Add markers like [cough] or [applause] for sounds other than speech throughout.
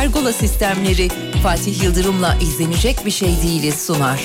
Pergola sistemleri Fatih Yıldırım'la izlenecek bir şey değiliz sunar.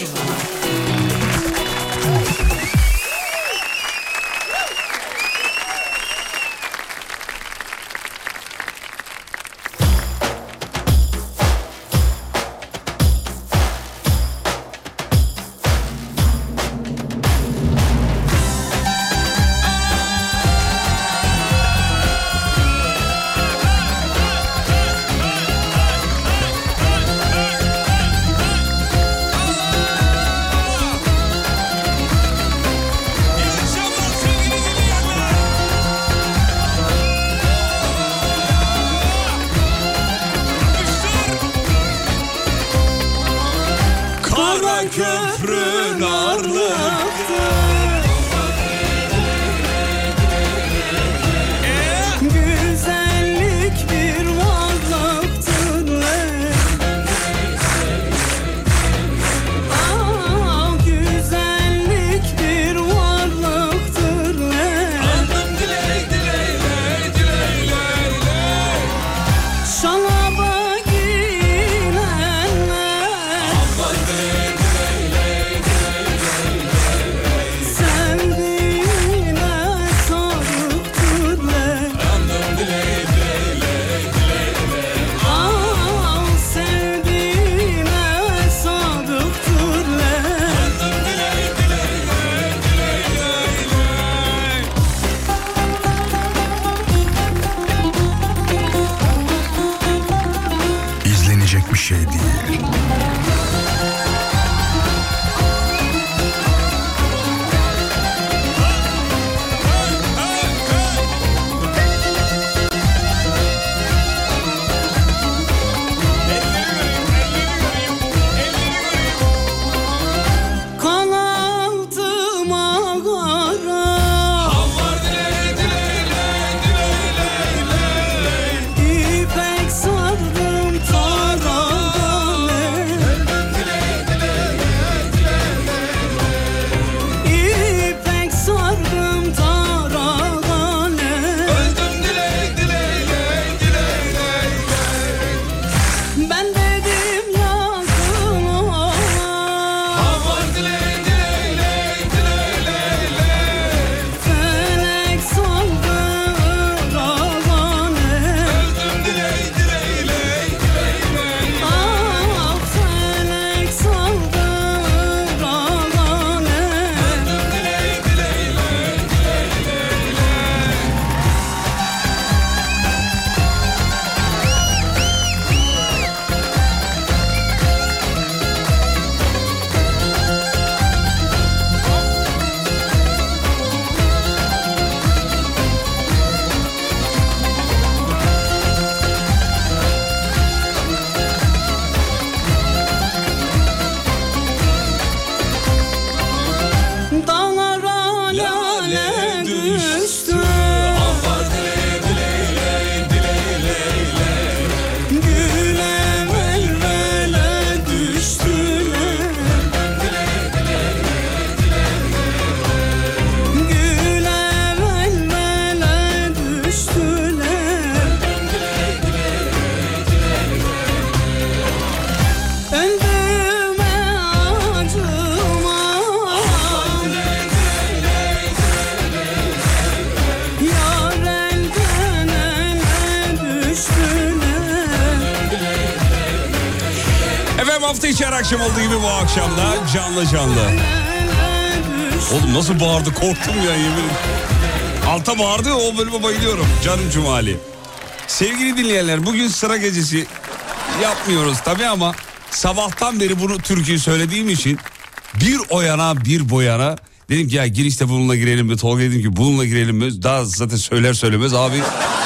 Akşam olduğu gibi bu akşam da canlı canlı. Oğlum nasıl bağırdı korktum ya yemin. Alta bağırdı o bölüme bayılıyorum. Canım Cumali. Sevgili dinleyenler bugün sıra gecesi yapmıyoruz tabii ama sabahtan beri bunu türküyü söylediğim için bir o yana bir bu yana dedim ki ya girişte bununla girelim mi? Tolga dedim ki bununla girelim mi? Daha zaten söyler söylemez abi.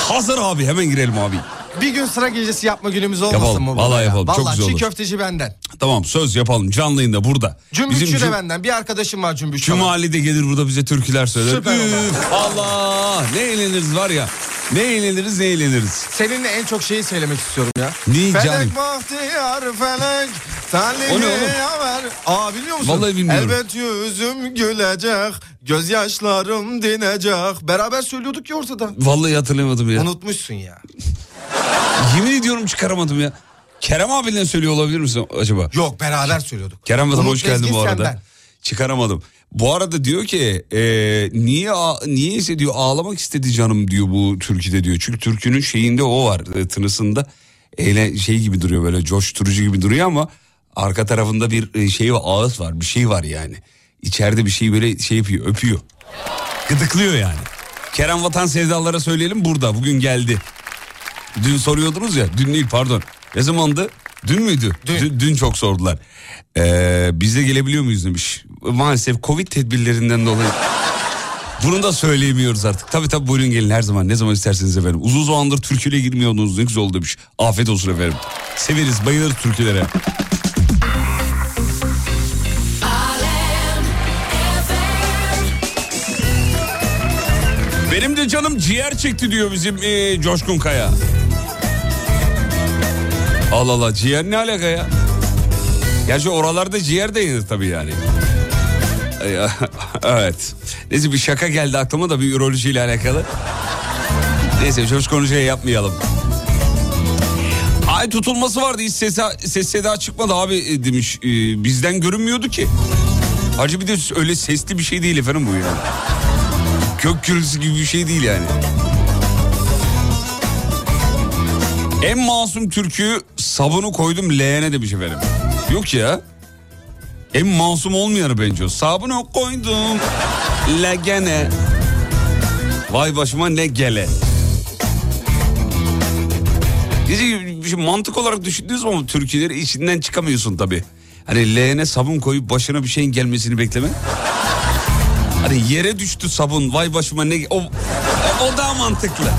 Hazır abi hemen girelim abi. Bir gün sıra gecesi yapma günümüz olmasın Yapalım, mı? ya? yapalım, çok Vallahi güzel çiğ olur. köfteci benden. Tamam söz yapalım canlı yayında burada. Cümbüşçü Bizim de Cum- benden. Bir arkadaşım var cümbüşçü. Cumali de gelir burada bize türküler söyler. Süper. Üf, Allah ne eğleniriz var ya. Ne eğleniriz ne eğleniriz. Seninle en çok şeyi söylemek istiyorum ya. Neyi felek canım? bahtiyar felek. O ne oğlum? yaver. Aa biliyor musun? Vallahi bilmiyorum. Elbet yüzüm gülecek. Gözyaşlarım dinecek. Beraber söylüyorduk ya ortada. Vallahi hatırlamadım ya. Unutmuşsun ya. Yemin ediyorum diyorum çıkaramadım ya. Kerem abinden söylüyor olabilir misin acaba? Yok beraber söylüyorduk. Kerem Vatan Umut hoş geldin bu arada. senden. Çıkaramadım. Bu arada diyor ki e, niye a- niyeyse diyor ağlamak istedi canım diyor bu türküde diyor. Çünkü türkünün şeyinde o var e, tınısında eyle şey gibi duruyor böyle coşturucu gibi duruyor ama arka tarafında bir e, şey var ağıt var bir şey var yani. İçeride bir şey böyle şey yapıyor öpüyor. Gıdıklıyor yani. Kerem Vatan sevdalara söyleyelim burada bugün geldi. Dün soruyordunuz ya dün değil pardon. Ne zamandı? Dün müydü? Dün. Dün, çok sordular. Ee, biz de gelebiliyor muyuz demiş. Maalesef Covid tedbirlerinden dolayı. [laughs] Bunu da söyleyemiyoruz artık. Tabii tabii buyurun gelin her zaman ne zaman isterseniz efendim. Uzun zamandır türküyle girmiyordunuz ne güzel oldu demiş. Afiyet olsun efendim. Severiz bayılırız türkülere. Benim de canım ciğer çekti diyor bizim ee, Coşkun Kaya. Allah Allah ciğer ne alaka ya? Gerçi oralarda ciğer de yenir tabii yani. [laughs] Evet. Neyse bir şaka geldi aklıma da bir ürolojiyle alakalı. Neyse coşkunu şey yapmayalım. Ay tutulması vardı hiç ses, ses seda çıkmadı abi e, demiş. Ee, bizden görünmüyordu ki. Hacı bir de öyle sesli bir şey değil efendim bu yani. Kök gürültüsü gibi bir şey değil yani. En masum türkü sabunu koydum leğene demiş efendim. Yok ya. En masum olmayanı bence o. Sabunu koydum leğene. Vay başıma ne gele. Bir şey, mantık olarak düşündüğünüz zaman türküleri içinden çıkamıyorsun tabii. Hani leğene sabun koyup başına bir şeyin gelmesini bekleme. Hani yere düştü sabun vay başıma ne... O, o daha mantıklı.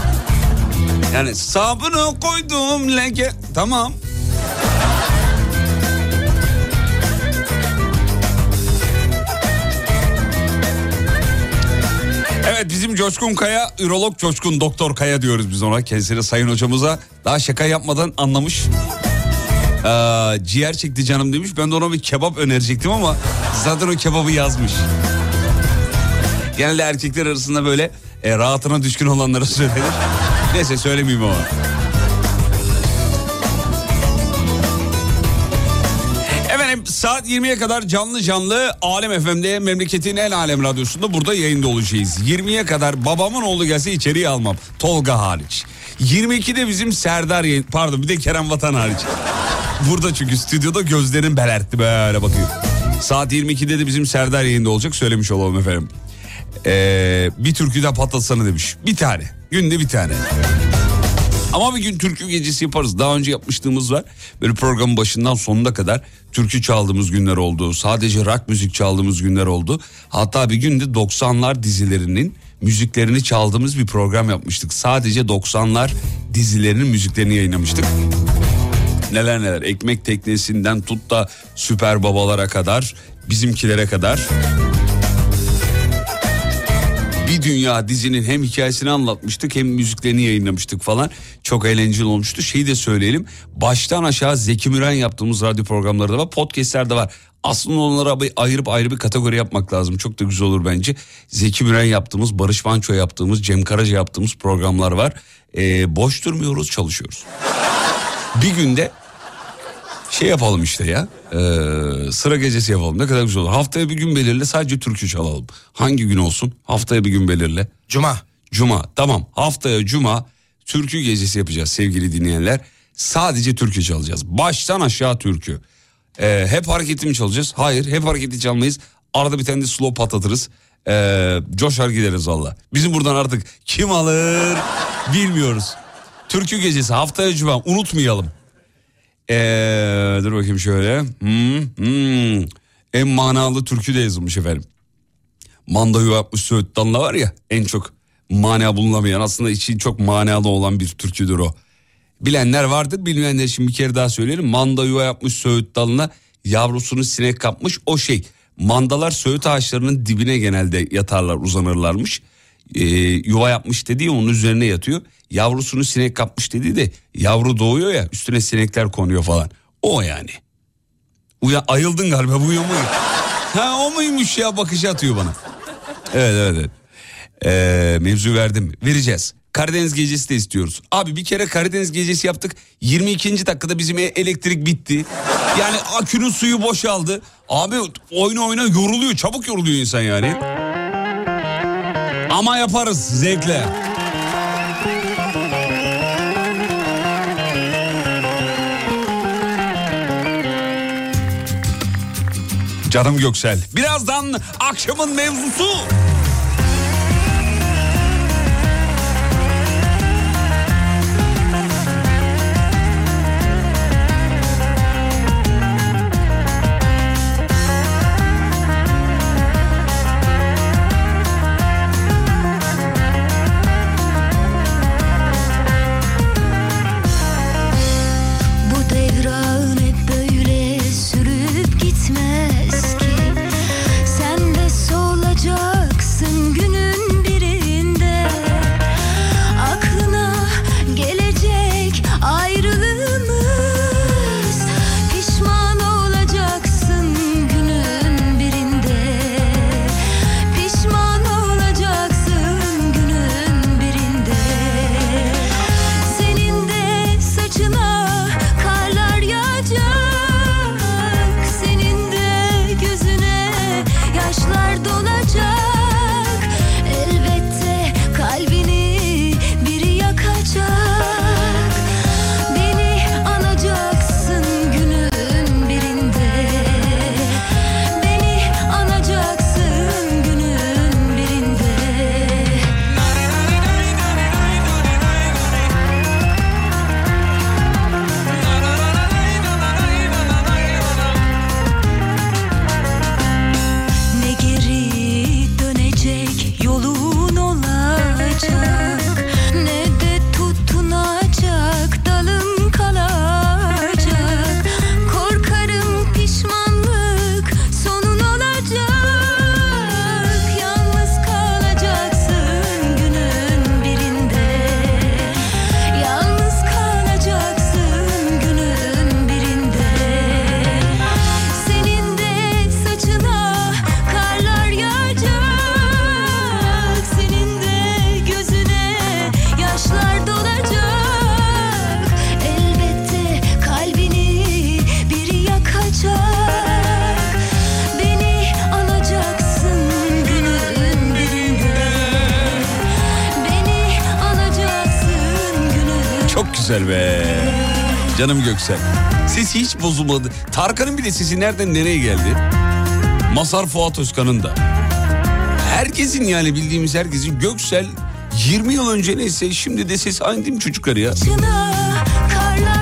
Yani sabunu koydum leke... Tamam. Evet bizim Coşkun Kaya, ürolog Coşkun Doktor Kaya diyoruz biz ona. Kendisine sayın hocamıza daha şaka yapmadan anlamış. Ee, ciğer çekti canım demiş. Ben de ona bir kebap önerecektim ama zaten o kebabı yazmış. Genelde erkekler arasında böyle e, rahatına düşkün olanlara söylenir. Neyse söylemeyeyim ama. Efendim saat 20'ye kadar canlı canlı Alem FM'de memleketin en alem radyosunda burada yayında olacağız. 20'ye kadar babamın oğlu gelse içeriye almam. Tolga hariç. 22'de bizim Serdar yayın, pardon bir de Kerem Vatan hariç. Burada çünkü stüdyoda gözlerim belertti böyle bakıyor. Saat 22'de de bizim Serdar yayında olacak söylemiş olalım efendim. Ee, bir türkü de patlatsana demiş. Bir tane. Günde bir tane. Ama bir gün türkü gecesi yaparız. Daha önce yapmışlığımız var. Böyle programın başından sonuna kadar türkü çaldığımız günler oldu. Sadece rock müzik çaldığımız günler oldu. Hatta bir günde 90'lar dizilerinin müziklerini çaldığımız bir program yapmıştık. Sadece 90'lar dizilerinin müziklerini yayınlamıştık. Neler neler ekmek teknesinden tut da süper babalara kadar bizimkilere kadar bir dünya dizinin hem hikayesini anlatmıştık hem müziklerini yayınlamıştık falan. Çok eğlenceli olmuştu. Şeyi de söyleyelim. Baştan aşağı Zeki Müren yaptığımız radyo programları da var. Podcastler de var. Aslında onlara bir ayırıp ayrı bir kategori yapmak lazım. Çok da güzel olur bence. Zeki Müren yaptığımız, Barış Manço yaptığımız, Cem Karaca yaptığımız programlar var. Ee, boş durmuyoruz, çalışıyoruz. Bir günde şey yapalım işte ya. Ee, sıra gecesi yapalım. Ne kadar güzel olur. Haftaya bir gün belirle sadece türkü çalalım. Hangi gün olsun? Haftaya bir gün belirle. Cuma. Cuma tamam haftaya cuma türkü gecesi yapacağız sevgili dinleyenler. Sadece türkü çalacağız. Baştan aşağı türkü. Ee, hep hareketli mi çalacağız? Hayır hep hareketli çalmayız. Arada bir tane de slow patlatırız. Ee, coşar gideriz valla. Bizim buradan artık kim alır bilmiyoruz. Türkü gecesi haftaya cuma unutmayalım. Ee, dur bakayım şöyle. Hmm, hmm. En manalı türkü de yazılmış efendim. Manda yapmış Söğüt Dalına var ya en çok mana bulunamayan aslında için çok manalı olan bir türküdür o. Bilenler vardır bilmeyenler için bir kere daha söyleyelim. Manda yuva yapmış Söğüt Dalına yavrusunu sinek kapmış o şey. Mandalar Söğüt ağaçlarının dibine genelde yatarlar uzanırlarmış. Ee, yuva yapmış dediği onun üzerine yatıyor. Yavrusunu sinek kapmış dediği de yavru doğuyor ya üstüne sinekler konuyor falan. O yani. Uya, ayıldın galiba bu mu? [laughs] Ha o muymuş ya bakışı atıyor bana. Evet evet evet. Ee, mevzu verdim. Vereceğiz. Karadeniz gecesi de istiyoruz. Abi bir kere Karadeniz gecesi yaptık. 22. dakikada bizim e- elektrik bitti. Yani akünün suyu boşaldı. Abi oyna oyna yoruluyor. Çabuk yoruluyor insan yani. Ama yaparız zevkle. Canım Göksel. Birazdan akşamın mevzusu. Göksel. Sesi hiç bozulmadı. Tarkan'ın bile sesi nereden nereye geldi? Masar Fuat Özkan'ın da. Herkesin yani bildiğimiz herkesin Göksel 20 yıl önce neyse şimdi de sesi aynı değil mi çocuklar ya?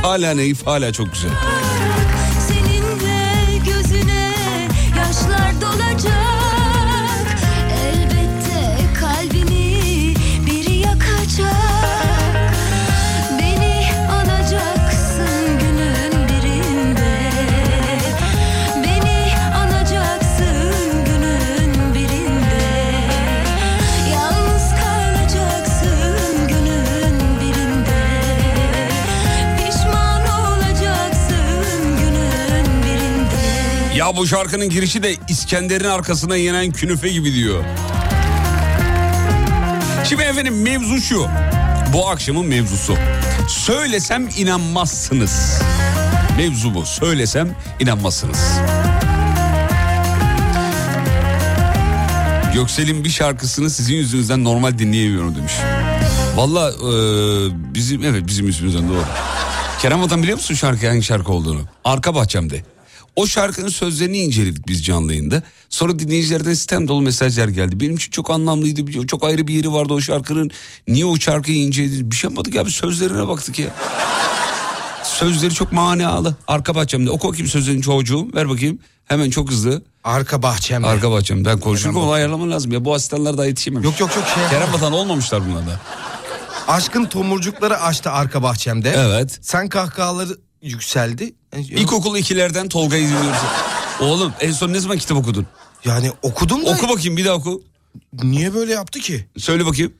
Hala naif hala çok güzel. Ya bu şarkının girişi de İskender'in arkasına yenen künefe gibi diyor. Şimdi efendim mevzu şu. Bu akşamın mevzusu. Söylesem inanmazsınız. Mevzu bu. Söylesem inanmazsınız. Göksel'in bir şarkısını sizin yüzünüzden normal dinleyemiyorum demiş. Valla e, bizim evet bizim yüzümüzden doğru. Kerem Atan biliyor musun şarkı hangi şarkı olduğunu? Arka bahçemde. O şarkının sözlerini inceledik biz canlı yayında. Sonra dinleyicilerden sistem dolu mesajlar geldi. Benim için çok anlamlıydı. Çok ayrı bir yeri vardı o şarkının. Niye o şarkıyı inceledik? Bir şey yapmadık abi sözlerine baktık ya. Sözleri çok manalı. Arka bahçemde. Oku bakayım sözlerini çocuğum. Ver bakayım. Hemen çok hızlı. Arka bahçemde. Arka bahçemde. Ben konuşurken onu ayarlaman lazım ya. Bu asistanlar daha yetişememiş. Yok yok yok şey. Kerem Atan olmamışlar bunlar da. Aşkın tomurcukları açtı arka bahçemde. Evet. Sen kahkahaları yükseldi. İlkokul ikilerden Tolga'yı dinliyoruz. Oğlum en son ne zaman kitap okudun? Yani okudum da Oku bakayım bir daha oku. niye böyle yaptı ki? Söyle bakayım.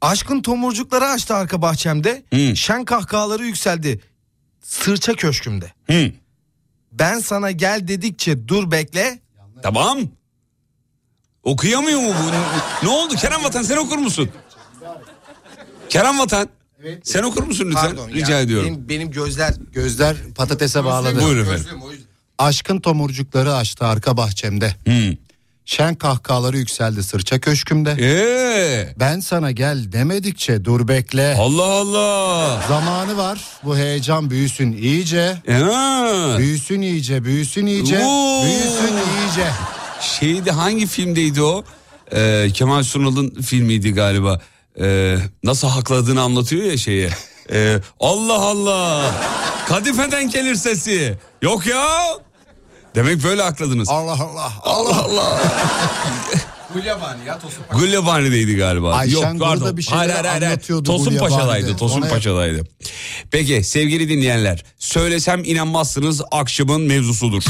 Aşkın tomurcukları açtı arka bahçemde. Hı. Şen kahkahaları yükseldi. Sırça köşkümde. Hı. Ben sana gel dedikçe dur bekle. Tamam. Okuyamıyor mu bu? Ne oldu Kerem Vatan sen okur musun? Kerem Vatan. Sen okur musun lütfen? Pardon Rica ya, ediyorum. Benim, benim gözler... Gözler patatese bağladı. Buyurun efendim. Gözlüğüm. Aşkın tomurcukları açtı arka bahçemde. Hmm. Şen kahkahaları yükseldi sırça köşkümde. Ee, Ben sana gel demedikçe dur bekle. Allah Allah. Zamanı var bu heyecan büyüsün iyice. Ha. Büyüsün iyice büyüsün iyice. Oo. Büyüsün iyice. Şeydi hangi filmdeydi o? Ee, Kemal Sunal'ın filmiydi galiba. Ee, nasıl hakladığını anlatıyor ya şeye. Ee, Allah Allah. Kadifeden gelir sesi. Yok ya. Demek böyle hakladınız. Allah Allah. Allah Allah. Gulyabani ya Tosun Paşa. Gulyabani'deydi galiba. Ayşen Yok burada pardon. bir şeyler anlatıyordu Tosun Gulyabani'de. Paşa'daydı. Tosun Ona- Paşa'daydı. Peki sevgili dinleyenler. Söylesem inanmazsınız akşamın mevzusudur.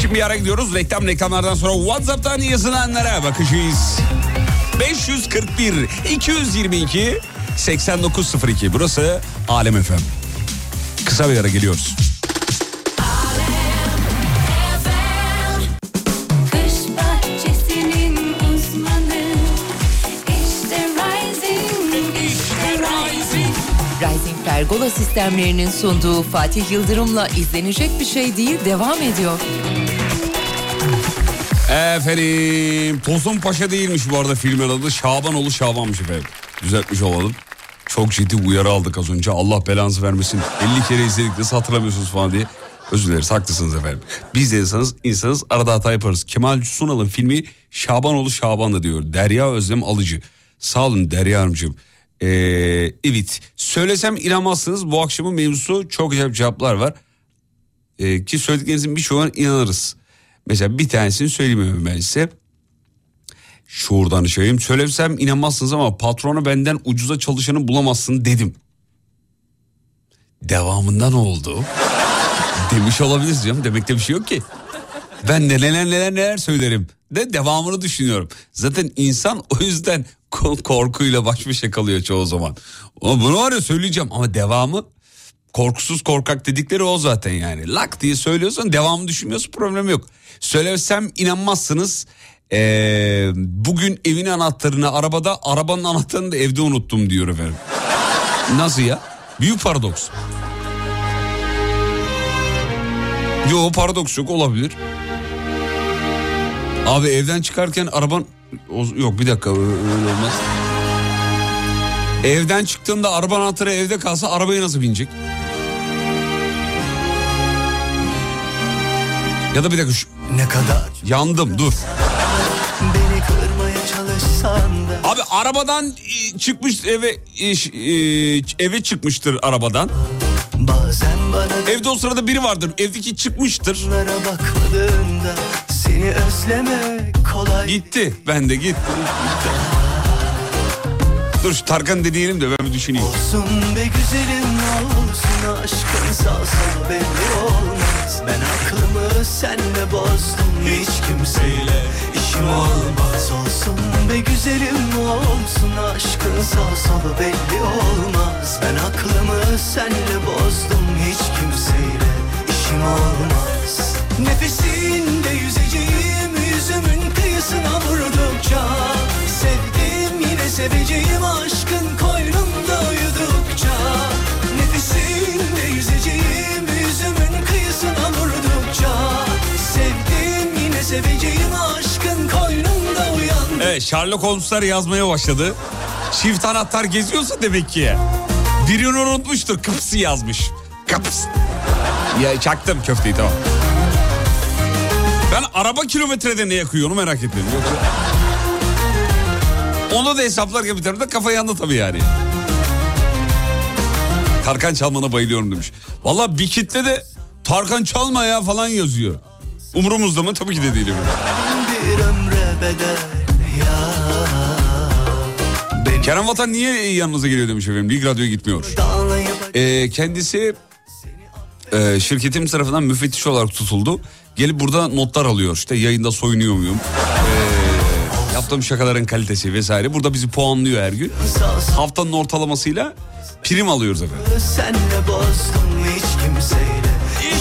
Şimdi bir ara gidiyoruz. Reklam reklamlardan sonra WhatsApp'tan yazılanlara bakacağız. 541 222 8902 burası Alem FM. Kısa bir ara geliyoruz. Pergola sistemlerinin sunduğu Fatih Yıldırım'la izlenecek bir şey değil devam ediyor. Efendim Tosun Paşa değilmiş bu arada filmin adı Şabanoğlu Şaban'mış efendim. Düzeltmiş olalım. Çok ciddi uyarı aldık az önce. Allah belanızı vermesin. 50 kere izledik nasıl hatırlamıyorsunuz falan diye. Özür dileriz haklısınız efendim. Biz de insanız, insanız arada hata yaparız. Kemal Sunal'ın filmi Şabanoğlu Şaban'da diyor. Derya Özlem Alıcı. Sağ olun Derya Hanımcığım. Ee, evet söylesem inanmazsınız bu akşamın mevzusu çok güzel cevaplar var. Ee, ki söylediklerinizin birçoğuna inanırız. Mesela bir tanesini söyleyeyim ben size. Şuradan söyleyeyim. Söylemsem inanmazsınız ama patrona benden ucuza çalışanı bulamazsın dedim. Devamında ne oldu? [laughs] Demiş olabiliriz canım. Demekte bir şey yok ki. Ben neler neler neler söylerim. De devamını düşünüyorum. Zaten insan o yüzden ko- korkuyla baş başa kalıyor çoğu zaman. Ama bunu var ya söyleyeceğim ama devamı korkusuz korkak dedikleri o zaten yani. Lak diye söylüyorsan devamını düşünmüyorsun problem yok. Söylesem inanmazsınız. Ee, bugün evin anahtarını arabada arabanın anahtarını da evde unuttum diyor efendim. Nasıl ya? Büyük paradoks. Yo paradoks yok olabilir. Abi evden çıkarken araban... Yok bir dakika öyle olmaz. Evden çıktığında araba anahtarı evde kalsa arabaya nasıl binecek? Ya da bir dakika şu... Ne kadar Yandım dur. Abi arabadan e, çıkmış eve e, e, eve çıkmıştır arabadan. Bana Evde o sırada biri vardır. Evdeki çıkmıştır. Seni kolay Gitti. Ben de git. Dur şu Tarkan deneyelim de ben bir düşüneyim. Olsun be güzelim olsun aşkın sağ solu belli olmaz Ben aklımı senle bozdum. Hiç kimseyle işim olmaz Olsun. Be güzelim olsun aşkın sağ solu belli olmaz. Ben aklımı senle bozdum. Hiç kimseyle işim olmaz. Nefesinde yüzeceğim yüzümün kıyısına vurdukça. Sevdim yine seveceğim aşkın koynunda uyudukça. Nefesinde yüzeceğim kıyısına vurdukça Sevdim yine seveceğim aşkın koynunda uyandıkça Evet Sherlock Holmes'lar yazmaya başladı. Çift anahtar geziyorsa demek ki. Birini unutmuştur. Kıpsı yazmış. Kıps. Ya çaktım köfteyi tamam. Ben araba kilometrede ne yakıyor onu merak ettim. Yoksa... Onu da hesaplarken bir tarafta kafa yandı tabii yani. Tarkan Çalman'a bayılıyorum demiş. Valla bir kitle de Tarkan Çalma ya falan yazıyor. Umurumuzda mı? Tabii ki de değilim. bir ömre bedel ya Beni Kerem Vatan niye yanınıza geliyor demiş efendim. Lig Radyo'ya gitmiyor. Ee, kendisi e, şirketimiz tarafından müfettiş olarak tutuldu. Gelip burada notlar alıyor. İşte yayında soyunuyor muyum? Ee, yaptığım şakaların kalitesi vesaire. Burada bizi puanlıyor her gün. Haftanın ortalamasıyla prim alıyoruz efendim. Senle bozdum hiç kimseyle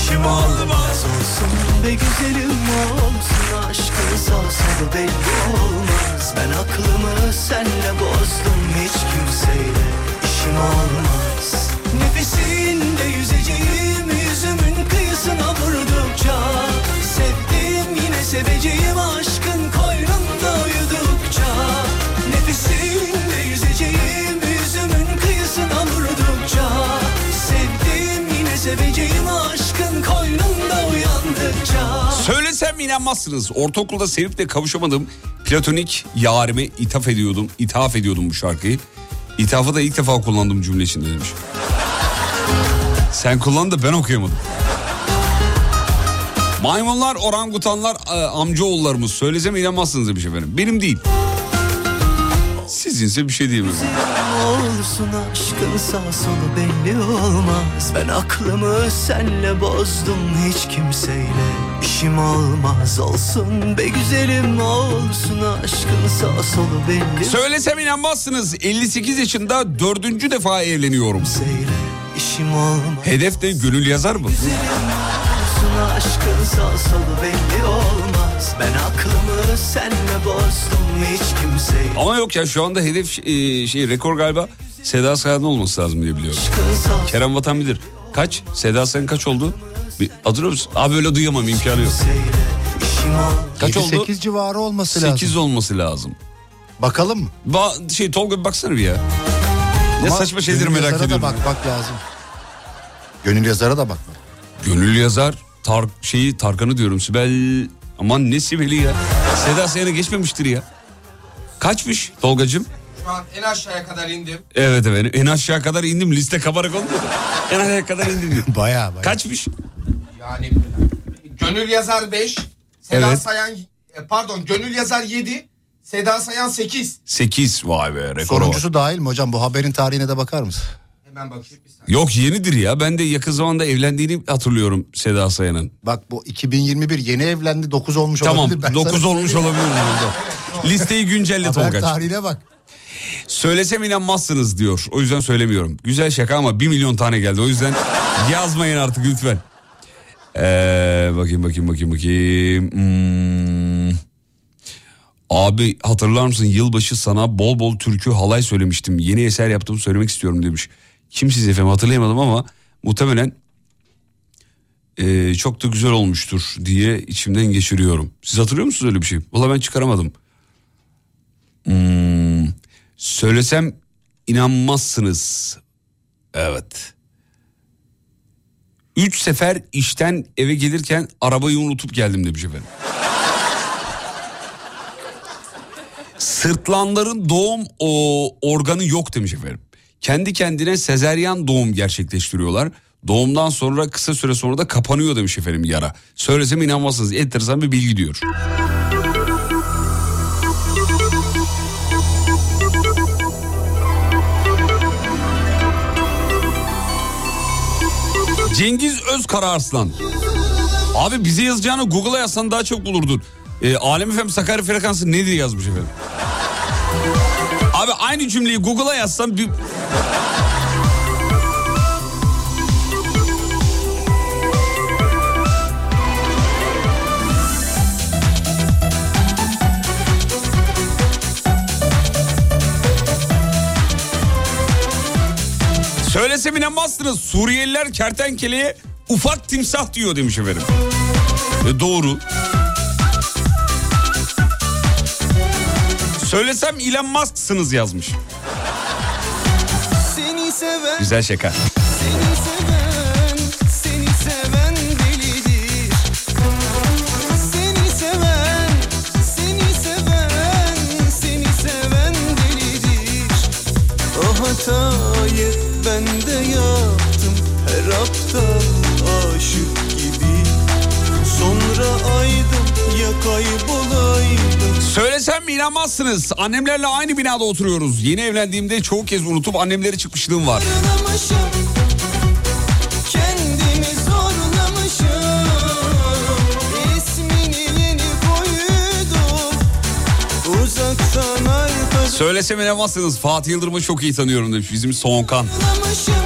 işim olmaz olsun. Be güzelim olsun. Aşkın sağ solu belli olmaz. Ben aklımı senle bozdum. Hiç kimseyle işim olmaz. Nefesinde yüzeceğim yüzümün kıyısına vurdukça Sevdim yine seveceğim aşkın uyandıkça Söylesem inanmazsınız. Ortaokulda sevip de kavuşamadığım platonik yarime ithaf ediyordum. ithaf ediyordum bu şarkıyı. İthafı da ilk defa kullandığım cümle içinde demiş. Sen kullan da ben okuyamadım. Maymunlar, orangutanlar, e, amcaoğullarımız. Söylesem inanmazsınız demiş efendim. Benim değil. Sizinse bir şey diyemem. olsun aşkın sağ solu belli olmaz Ben aklımı senle bozdum hiç kimseyle işim olmaz olsun be güzelim olsun aşkın sağ solu belli Söylesem inanmazsınız. 58 yaşında dördüncü defa evleniyorum. kimseyle işim olmaz Hedef de gönül yazar mı? aşkın sağ solu belli olmaz Ben aklımı senle bozdum hiç kimseyle Ama yok ya şu anda hedef e, şey rekor galiba Seda Sayan'ın olması lazım diye biliyorum. Kerem Vatan bilir. Kaç? Seda Sayan kaç oldu? Bir, hatırlıyor musun? Abi öyle duyamam imkanı yok. Kaç oldu? 8 civarı olması lazım. 8 olması lazım. Bakalım mı? Ba şey Tolga bir baksana bir ya. Ne Ama saçma şeyleri merak yazara ediyorum. da bakmak lazım. Gönül yazara da bakmak. Gönül yazar tar şeyi Tarkan'ı diyorum Sibel. Aman ne Sibel'i ya. Seda Sayan'a geçmemiştir ya. Kaçmış Tolgacığım? Şu an en aşağıya kadar indim. Evet efendim en aşağı kadar indim liste kabarık oldu. en aşağı kadar indim. [laughs] Baya baya. Kaçmış? Yani Gönül Yazar 5, Seda Evet. Sayan e, pardon Gönül Yazar 7, Seda Sayan 8. 8 vay be rekor var. Sonuncusu dahil mi hocam? Bu haberin tarihine de bakar mısın? Hemen bakayım bir saniye. Yok yenidir ya. Ben de yakın zamanda evlendiğini hatırlıyorum Seda Sayan'ın. Bak bu 2021 yeni evlendi 9 olmuş Tamam olabilir. Ben 9 sana olmuş olabilir. [laughs] bunda. Listeyi güncelle Haber Tolgaç. tarihine bak. Söylesem inanmazsınız diyor. O yüzden söylemiyorum. Güzel şaka ama 1 milyon tane geldi. O yüzden [laughs] yazmayın artık lütfen. Ee, bakayım bakayım bakayım bakayım. Hmm. Abi hatırlar mısın yılbaşı sana bol bol türkü halay söylemiştim. Yeni eser yaptım söylemek istiyorum demiş. Kimsiz efendim hatırlayamadım ama muhtemelen e, çok da güzel olmuştur diye içimden geçiriyorum. Siz hatırlıyor musunuz öyle bir şey? Valla ben çıkaramadım. Hmm, söylesem inanmazsınız. Evet. Üç sefer işten eve gelirken arabayı unutup geldim demiş efendim. Sırtlanların doğum o, organı yok demiş efendim. Kendi kendine sezeryan doğum gerçekleştiriyorlar. Doğumdan sonra kısa süre sonra da kapanıyor demiş efendim yara. Söylesem inanmazsınız. Enteresan bir bilgi diyor. Cengiz Özkararslan. Abi bize yazacağını Google'a yazsan daha çok bulurdun. E, Alem FM Sakarya frekansı ne diye yazmış efendim. Abi aynı cümleyi Google'a yazsan bir... Söylesem inanmazsınız. Suriyeliler kertenkeleye ufak timsah diyor demiş efendim. E, doğru. Söylesem Elon Musk'sınız yazmış. Güzel şaka. seni seven, Söylesem inanmazsınız. Annemlerle aynı binada oturuyoruz. Yeni evlendiğimde çoğu kez unutup annemleri çıkmışlığım var. Söylesem inanmazsınız. Fatih Yıldırım'ı çok iyi tanıyorum demiş bizim Soğankan.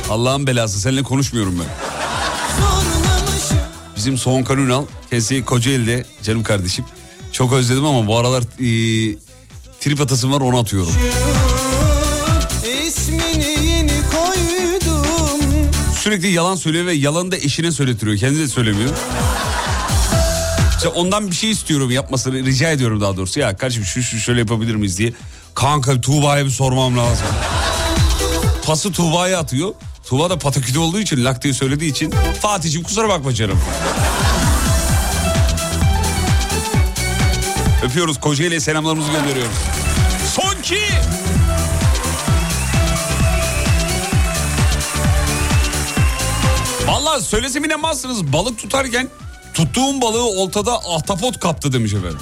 Allah'ın belası seninle konuşmuyorum ben. Bizim Soğankan Ünal kendisi Kocaeli'de canım kardeşim. Çok özledim ama bu aralar e, trip atasım var onu atıyorum. Sürekli yalan söylüyor ve yalanı da eşine söyletiriyor. Kendi de söylemiyor. İşte ondan bir şey istiyorum yapmasını rica ediyorum daha doğrusu. Ya kardeşim şu, şu şöyle yapabilir miyiz diye. Kanka Tuğba'ya bir sormam lazım. Pası Tuğba'ya atıyor. Tuğba da pataküte olduğu için lak diye söylediği için. Fatih'cim kusura bakma canım. Öpüyoruz Kocaeli'ye selamlarımızı gönderiyoruz. Son ki. Vallahi söylesem inanmazsınız balık tutarken tuttuğum balığı oltada ahtapot kaptı demiş efendim.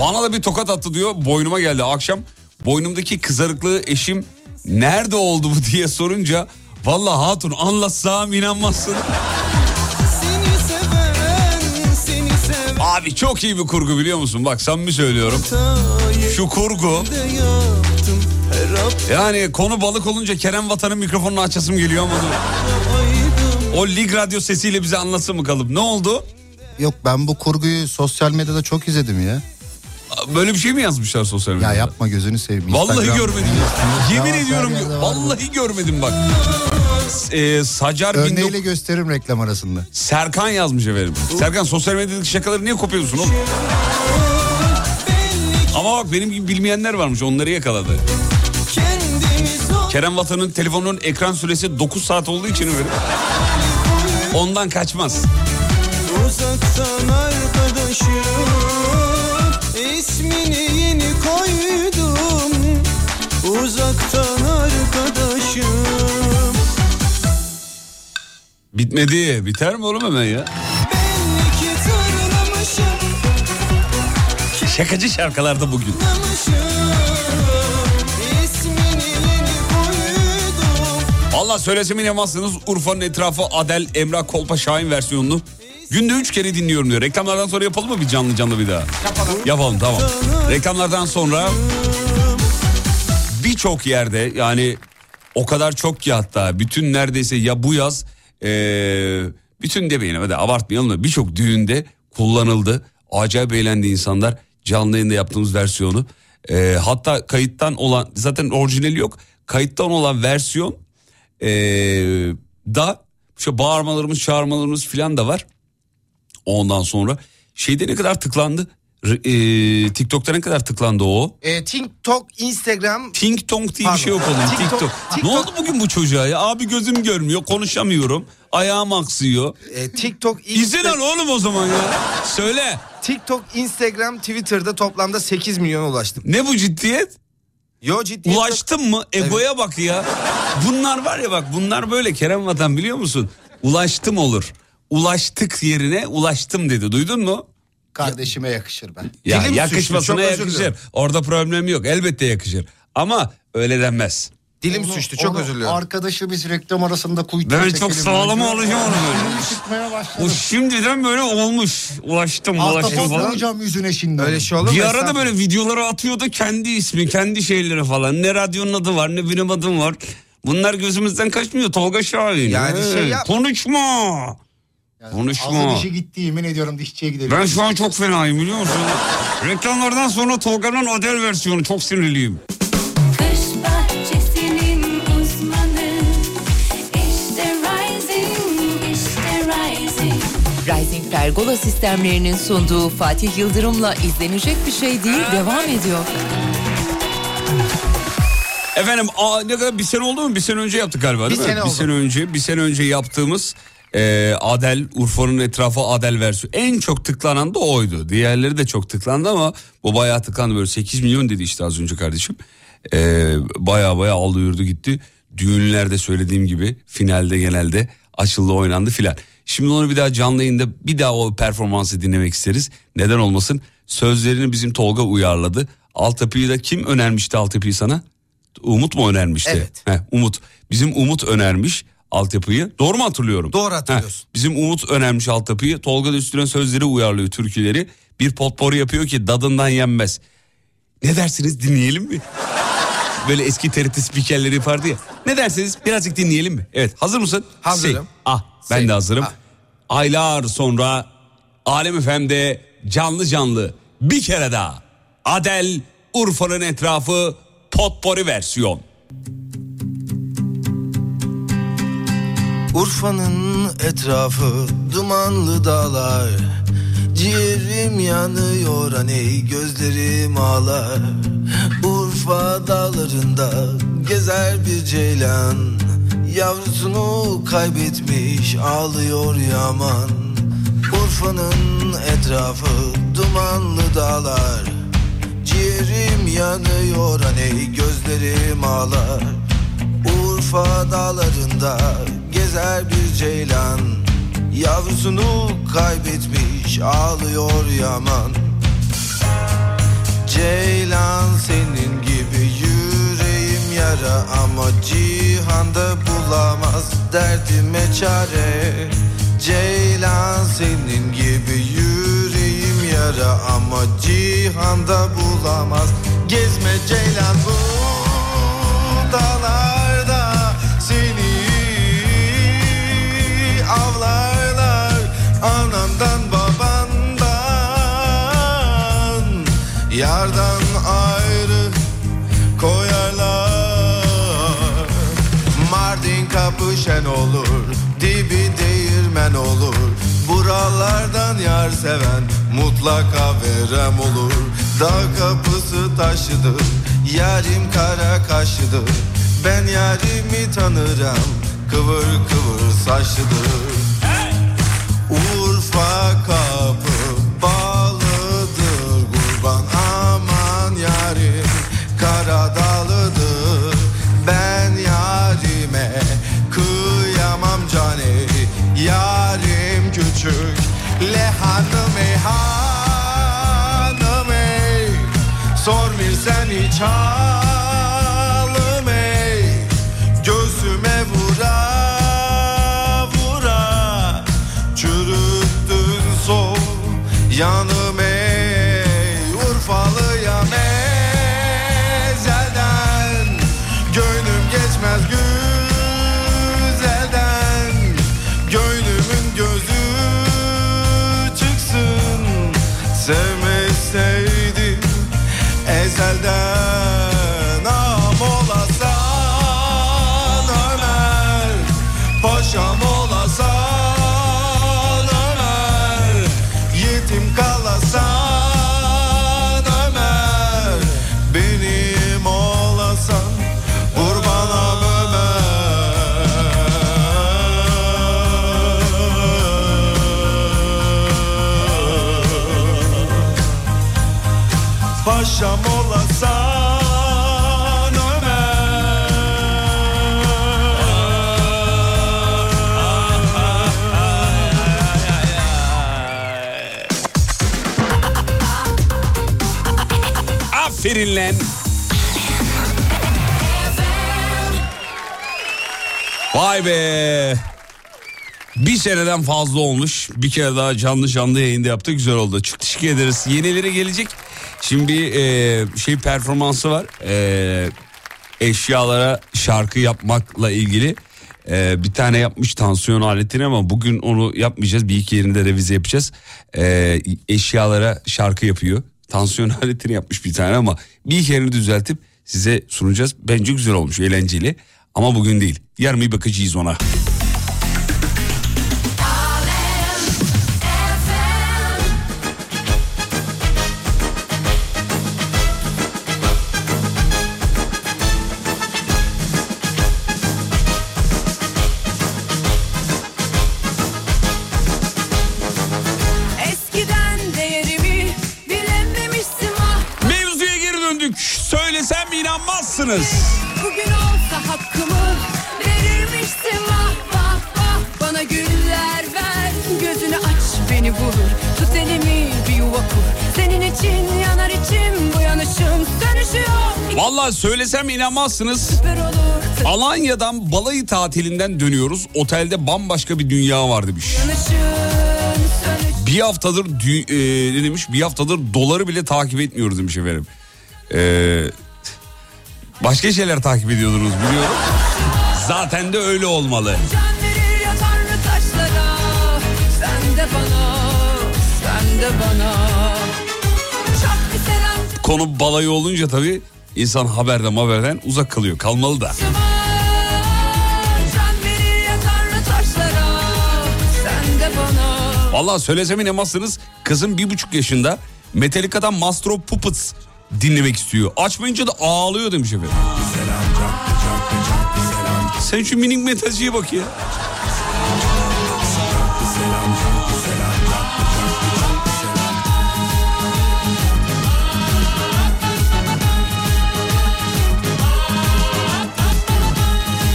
Bana da bir tokat attı diyor boynuma geldi akşam. Boynumdaki kızarıklığı eşim nerede oldu bu diye sorunca Vallahi hatun anlatsam inanmazsın. Seni seven seni seven Abi çok iyi bir kurgu biliyor musun? Bak samimi söylüyorum. Şu kurgu yani konu balık olunca Kerem Vatan'ın mikrofonunu açasım geliyor ama O lig radyo sesiyle bize anlatsın mı kalıp? Ne oldu? Yok ben bu kurguyu sosyal medyada çok izledim ya. Böyle bir şey mi yazmışlar sosyal medyada? Ya yapma gözünü seveyim. Vallahi Instagram, görmedim. Yemin ediyorum vallahi görmedim bak. Ee, Sacar Örneğiyle 19 gösteririm reklam arasında. Serkan yazmış efendim. Serkan sosyal medyadaki şakaları niye kopuyorsun oğlum? Ama bak benim gibi bilmeyenler varmış onları yakaladı. Kerem Vatan'ın telefonunun ekran süresi 9 saat olduğu için öyle. Ondan kaçmaz. Uzaktan arkadaşım Uzaktan arkadaşım Bitmedi. Biter mi oğlum hemen ya? Şakacı şarkılarda bugün. Allah söylesem inanmazsınız Urfa'nın etrafı Adel, Emrah Kolpa Şahin versiyonunu günde üç kere dinliyorum diyor. Reklamlardan sonra yapalım mı bir canlı canlı bir daha? Yapalım. Yapalım tamam. Reklamlardan sonra birçok yerde yani o kadar çok ki hatta bütün neredeyse ya bu yaz eee, bütün demeyelim hadi abartmayalım da birçok düğünde kullanıldı. Acayip eğlendi insanlar canlı yayında yaptığımız versiyonu. Eee, hatta kayıttan olan zaten orijinali yok. Kayıttan olan versiyon eee, da şu bağırmalarımız çağırmalarımız filan da var. Ondan sonra şeyde ne kadar tıklandı? Eee, TikTok'ta ne kadar tıklandı o? E, TikTok, Instagram Ting Tong diye bir şey Pardon. yok oğlum TikTok- TikTok. Ne oldu bugün bu çocuğa ya? Abi gözüm görmüyor, konuşamıyorum. Ayağım aksıyor. e, TikTok, İzin al oğlum o zaman ya. Söyle. TikTok, Instagram, Twitter'da toplamda 8 milyona ulaştım. Ne bu ciddiyet? Yo ciddi. Ulaştın mı? Egoya bak ya. Bunlar var ya bak bunlar böyle Kerem Vatan biliyor musun? Ulaştım olur. Ulaştık yerine ulaştım dedi. Duydun mu? Kardeşime yakışır ben. Ya Dilim yakışmasına özür yakışır. Orada problem yok. Elbette yakışır. Ama öyle denmez. Dilim Onu- suçtu çok onu özür diliyorum. Arkadaşı biz reklam arasında kuytu Ben çok sağlam önce. olacağım onu böyle. Çıkmaya. O şimdiden böyle olmuş. Ulaştım ulaştım Ahtapot falan. vuracağım yüzüne şimdi. Öyle şey olur mu? Bir ara da Estağfurullah. böyle videoları atıyordu kendi ismi, kendi şeyleri falan. Ne radyonun adı var, ne benim adım var. Bunlar gözümüzden kaçmıyor Tolga Şahin. Yani Ee, şey yap- Konuşma. Yani konuşma. Ağzı dişi gitti yemin ediyorum dişçiye gidelim. Ben şu an çok fenayım biliyor musun? Reklamlardan sonra Tolga'nın Adel versiyonu çok sinirliyim. Uzmanı İşte Rising, işte Rising Rising Pergola sistemlerinin sunduğu Fatih Yıldırım'la izlenecek bir şey değil devam ediyor. Efendim aa, ne kadar bir sene oldu mu? Bir sene önce yaptık galiba değil Bir mi? sene bir oldu. sene önce, bir sene önce yaptığımız e, Adel, Urfa'nın etrafı Adel versiyonu. En çok tıklanan da oydu. Diğerleri de çok tıklandı ama bu bayağı tıklandı. Böyle 8 milyon dedi işte az önce kardeşim. E, bayağı bayağı aldı yürüdü gitti. Düğünlerde söylediğim gibi finalde genelde açıldı oynandı filan. Şimdi onu bir daha canlı yayında bir daha o performansı dinlemek isteriz. Neden olmasın? Sözlerini bizim Tolga uyarladı. Altyapıyı da kim önermişti altyapıyı sana? Umut mu önermişti? Evet. Heh, Umut. Bizim Umut önermiş altyapıyı. Doğru mu hatırlıyorum? Doğru hatırlıyorsun. Heh, bizim Umut önermiş altyapıyı. Tolga da üstüne sözleri uyarlıyor türküleri. Bir potpourri yapıyor ki dadından yenmez. Ne dersiniz dinleyelim mi? [laughs] Böyle eski TRT spikerleri yapardı ya. Ne dersiniz birazcık dinleyelim mi? Evet hazır mısın? Hazırım. Sing. Ah ben Sing. de hazırım. Ah. Aylar sonra Alem FM'de canlı canlı bir kere daha. Adel Urfa'nın etrafı potpori versiyon. Urfa'nın etrafı dumanlı dağlar. Ciğerim yanıyor aney gözlerim ağlar. Urfa dağlarında gezer bir ceylan. Yavrusunu kaybetmiş ağlıyor yaman. Urfa'nın etrafı dumanlı dağlar. Ciğerim yanıyor aney gözlerim ağlar. Urfa dağlarında gezer bir ceylan. Yavrusunu kaybetmiş ağlıyor yaman. Ceylan senin gibi yüreğim yara Ama cihanda bulamaz derdime çare. Ceylan senin gibi yüreğim yara Ama cihanda bulamaz. Gezme ceylan bu dağlarda Anandan babandan Yardan ayrı koyarlar. Mardin kapı şen olur Dibi değirmen olur. Buralardan yar seven Mutlaka verem olur. Dağ kapısı taşıdır Yarim kara kaşıdır. Ben yarimi tanırım Kıvır kıvır saçlıdır Urfa kapı bağlıdır Kurban aman yarim Karadağlıdır Ben yarime kıyamam cane Yarim küçük le hanım ey hanım hiç Aferin lan. Vay be. Bir seneden fazla olmuş. Bir kere daha canlı canlı yayında yaptık. Güzel oldu. Çok teşekkür ederiz. Yenileri gelecek. Şimdi bir e, şey performansı var. E, eşyalara şarkı yapmakla ilgili. E, bir tane yapmış tansiyon aletini ama bugün onu yapmayacağız. Bir iki yerinde revize yapacağız. E, eşyalara şarkı yapıyor. Tansiyon aletini yapmış bir tane ama bir yerini düzeltip size sunacağız. Bence güzel olmuş, eğlenceli. Ama bugün değil. Yarın bir bakacağız ona. Yok Vallahi söylesem inanmazsınız. Alanya'dan balayı tatilinden dönüyoruz. Otelde bambaşka bir dünya var demiş. Bir haftadır e, ne demiş? Bir haftadır doları bile takip etmiyoruz demiş efendim. Ee, başka şeyler takip ediyordunuz biliyorum. Zaten de öyle olmalı. Konu balayı olunca tabii insan haberden haberden uzak kalıyor. Kalmalı da. Vallahi söylesem inanmazsınız kızım bir buçuk yaşında Metallica'dan Master of Puppets dinlemek istiyor. Açmayınca da ağlıyor demiş efendim. Sen şu minik metalciye bak ya.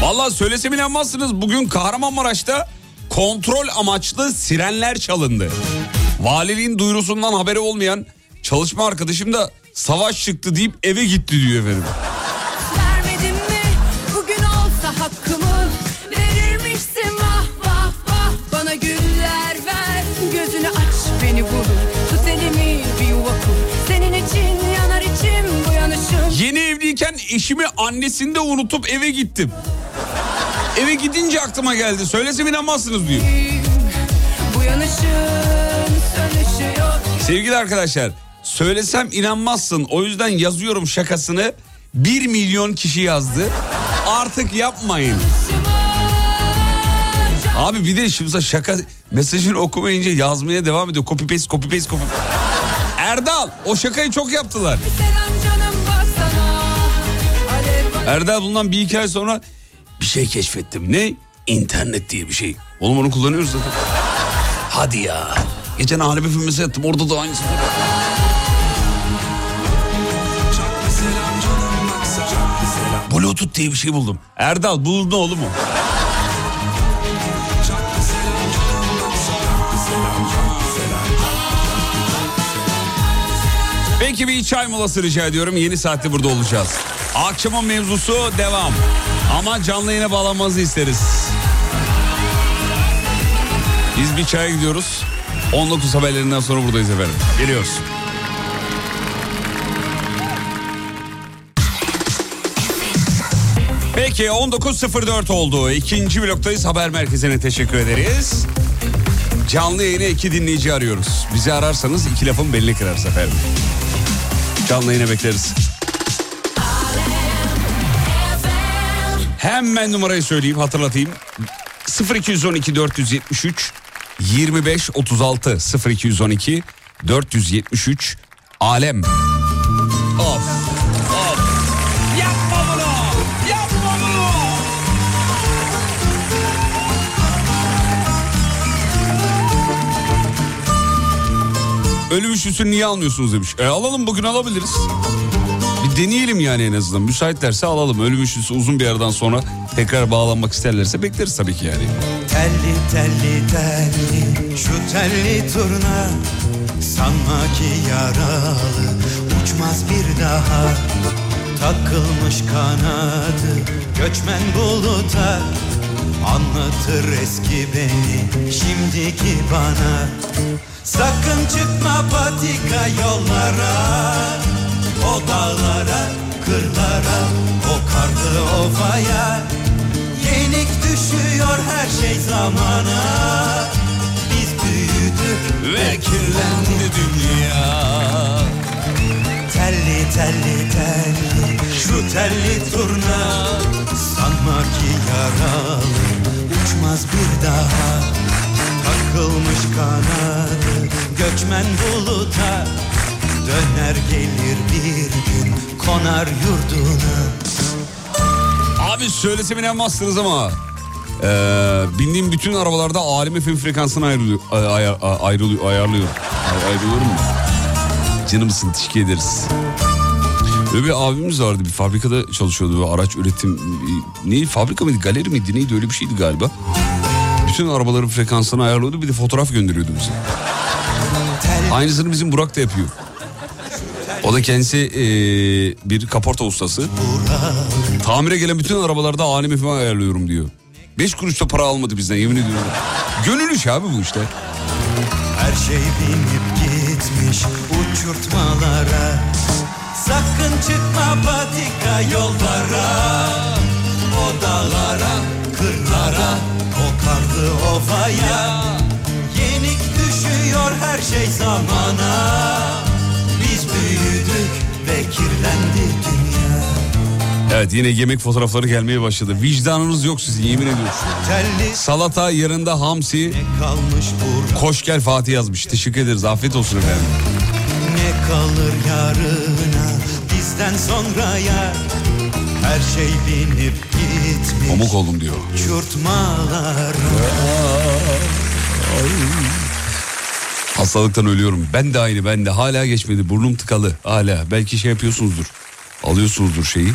Vallahi söylesem inanmazsınız. Bugün Kahramanmaraş'ta kontrol amaçlı sirenler çalındı. Valiliğin duyurusundan haberi olmayan çalışma arkadaşım da savaş çıktı deyip eve gitti diyor efendim. Yeni evliyken eşimi annesinde unutup eve gittim. Eve gidince aklıma geldi. Söylesem inanmazsınız diyor. Sevgili arkadaşlar söylesem inanmazsın. O yüzden yazıyorum şakasını. 1 milyon kişi yazdı. Artık yapmayın. Abi bir de şimdi şaka mesajını okumayınca yazmaya devam ediyor. Copy paste copy paste copy. Erdal o şakayı çok yaptılar. Erdal bundan bir iki ay sonra bir şey keşfettim. Ne? İnternet diye bir şey. Oğlum onu kullanıyoruz zaten. Hadi ya. Geçen Alep filmesi yaptım orada da aynısı. Bluetooth diye bir şey buldum. Erdal buldun oğlum mu? Peki bir çay molası rica ediyorum. Yeni saatte burada olacağız. Akşamın mevzusu devam. Ama canlı yayına bağlanmanızı isteriz. Biz bir çaya gidiyoruz. 19 haberlerinden sonra buradayız efendim. Geliyoruz. Peki 19.04 oldu. İkinci bloktayız. Haber merkezine teşekkür ederiz. Canlı yayına iki dinleyici arıyoruz. Bizi ararsanız iki lafın belini kırarız efendim. Canlı yayına bekleriz. Hemen numarayı söyleyeyim hatırlatayım. 0212 473 25 36 0212 473 Alem. Of. Of. Yapma bunu. Yapma bunu. Ölüm üçlüsünü niye almıyorsunuz demiş. E alalım bugün alabiliriz. Deneyelim yani en azından. Müsaitlerse alalım. Ölüm üçlüsü uzun bir aradan sonra tekrar bağlanmak isterlerse bekleriz tabii ki yani. Telli telli telli şu telli turna Sanma ki yaralı uçmaz bir daha Takılmış kanadı göçmen buluta Anlatır eski beni şimdiki bana Sakın çıkma patika yollara O dağlara, kırlara, o karlı ovaya. Yenik düşüyor her şey zamana. Biz büyüdük ve kirlendi dünya. Telli telli telli şu telli turna. Sanma ki yaralı uçmaz bir daha. Takılmış kanadı göçmen buluta Döner gelir bir gün konar yurduna Abi söylesem inanmazsınız ama eee bindiğim bütün arabalarda alem FM frekansını ayrılıyor, ay- ay- ay- ayrılıyor, ayarlıyor. Ay- ayrılıyorum mu? Canımsın teşekkür ederiz. Böyle bir abimiz vardı bir fabrikada çalışıyordu. Böyle araç üretim neydi fabrika mıydı galeri miydi neydi öyle bir şeydi galiba. Bütün arabaların frekansını ayarlıyordu bir de fotoğraf gönderiyordu bize. Aynısını bizim Burak da yapıyor. O da kendisi eee, bir kaporta ustası. Tamire gelen bütün arabalarda alemi falan ayarlıyorum diyor. Beş kuruş da para almadı bizden yemin ediyorum. Gönül işi abi bu işte. Her şey binip gitmiş uçurtmalara Sakın çıkma patika yollara O dağlara, kırlara, o karlı ovaya Yenik düşüyor her şey zaman Evet yine yemek fotoğrafları gelmeye başladı. Vicdanınız yok sizin yemin ediyorum. Salata yanında hamsi. Koş gel Fatih yazmış. Teşekkür ederiz. Afiyet olsun efendim. Ne kalır yarına bizden sonraya Her şey binip gitmiş Pamuk oldum diyor. Uçurtmalar Hastalıktan ölüyorum. Ben de aynı ben de. Hala geçmedi. Burnum tıkalı. Hala. Belki şey yapıyorsunuzdur. Alıyorsunuzdur şeyi.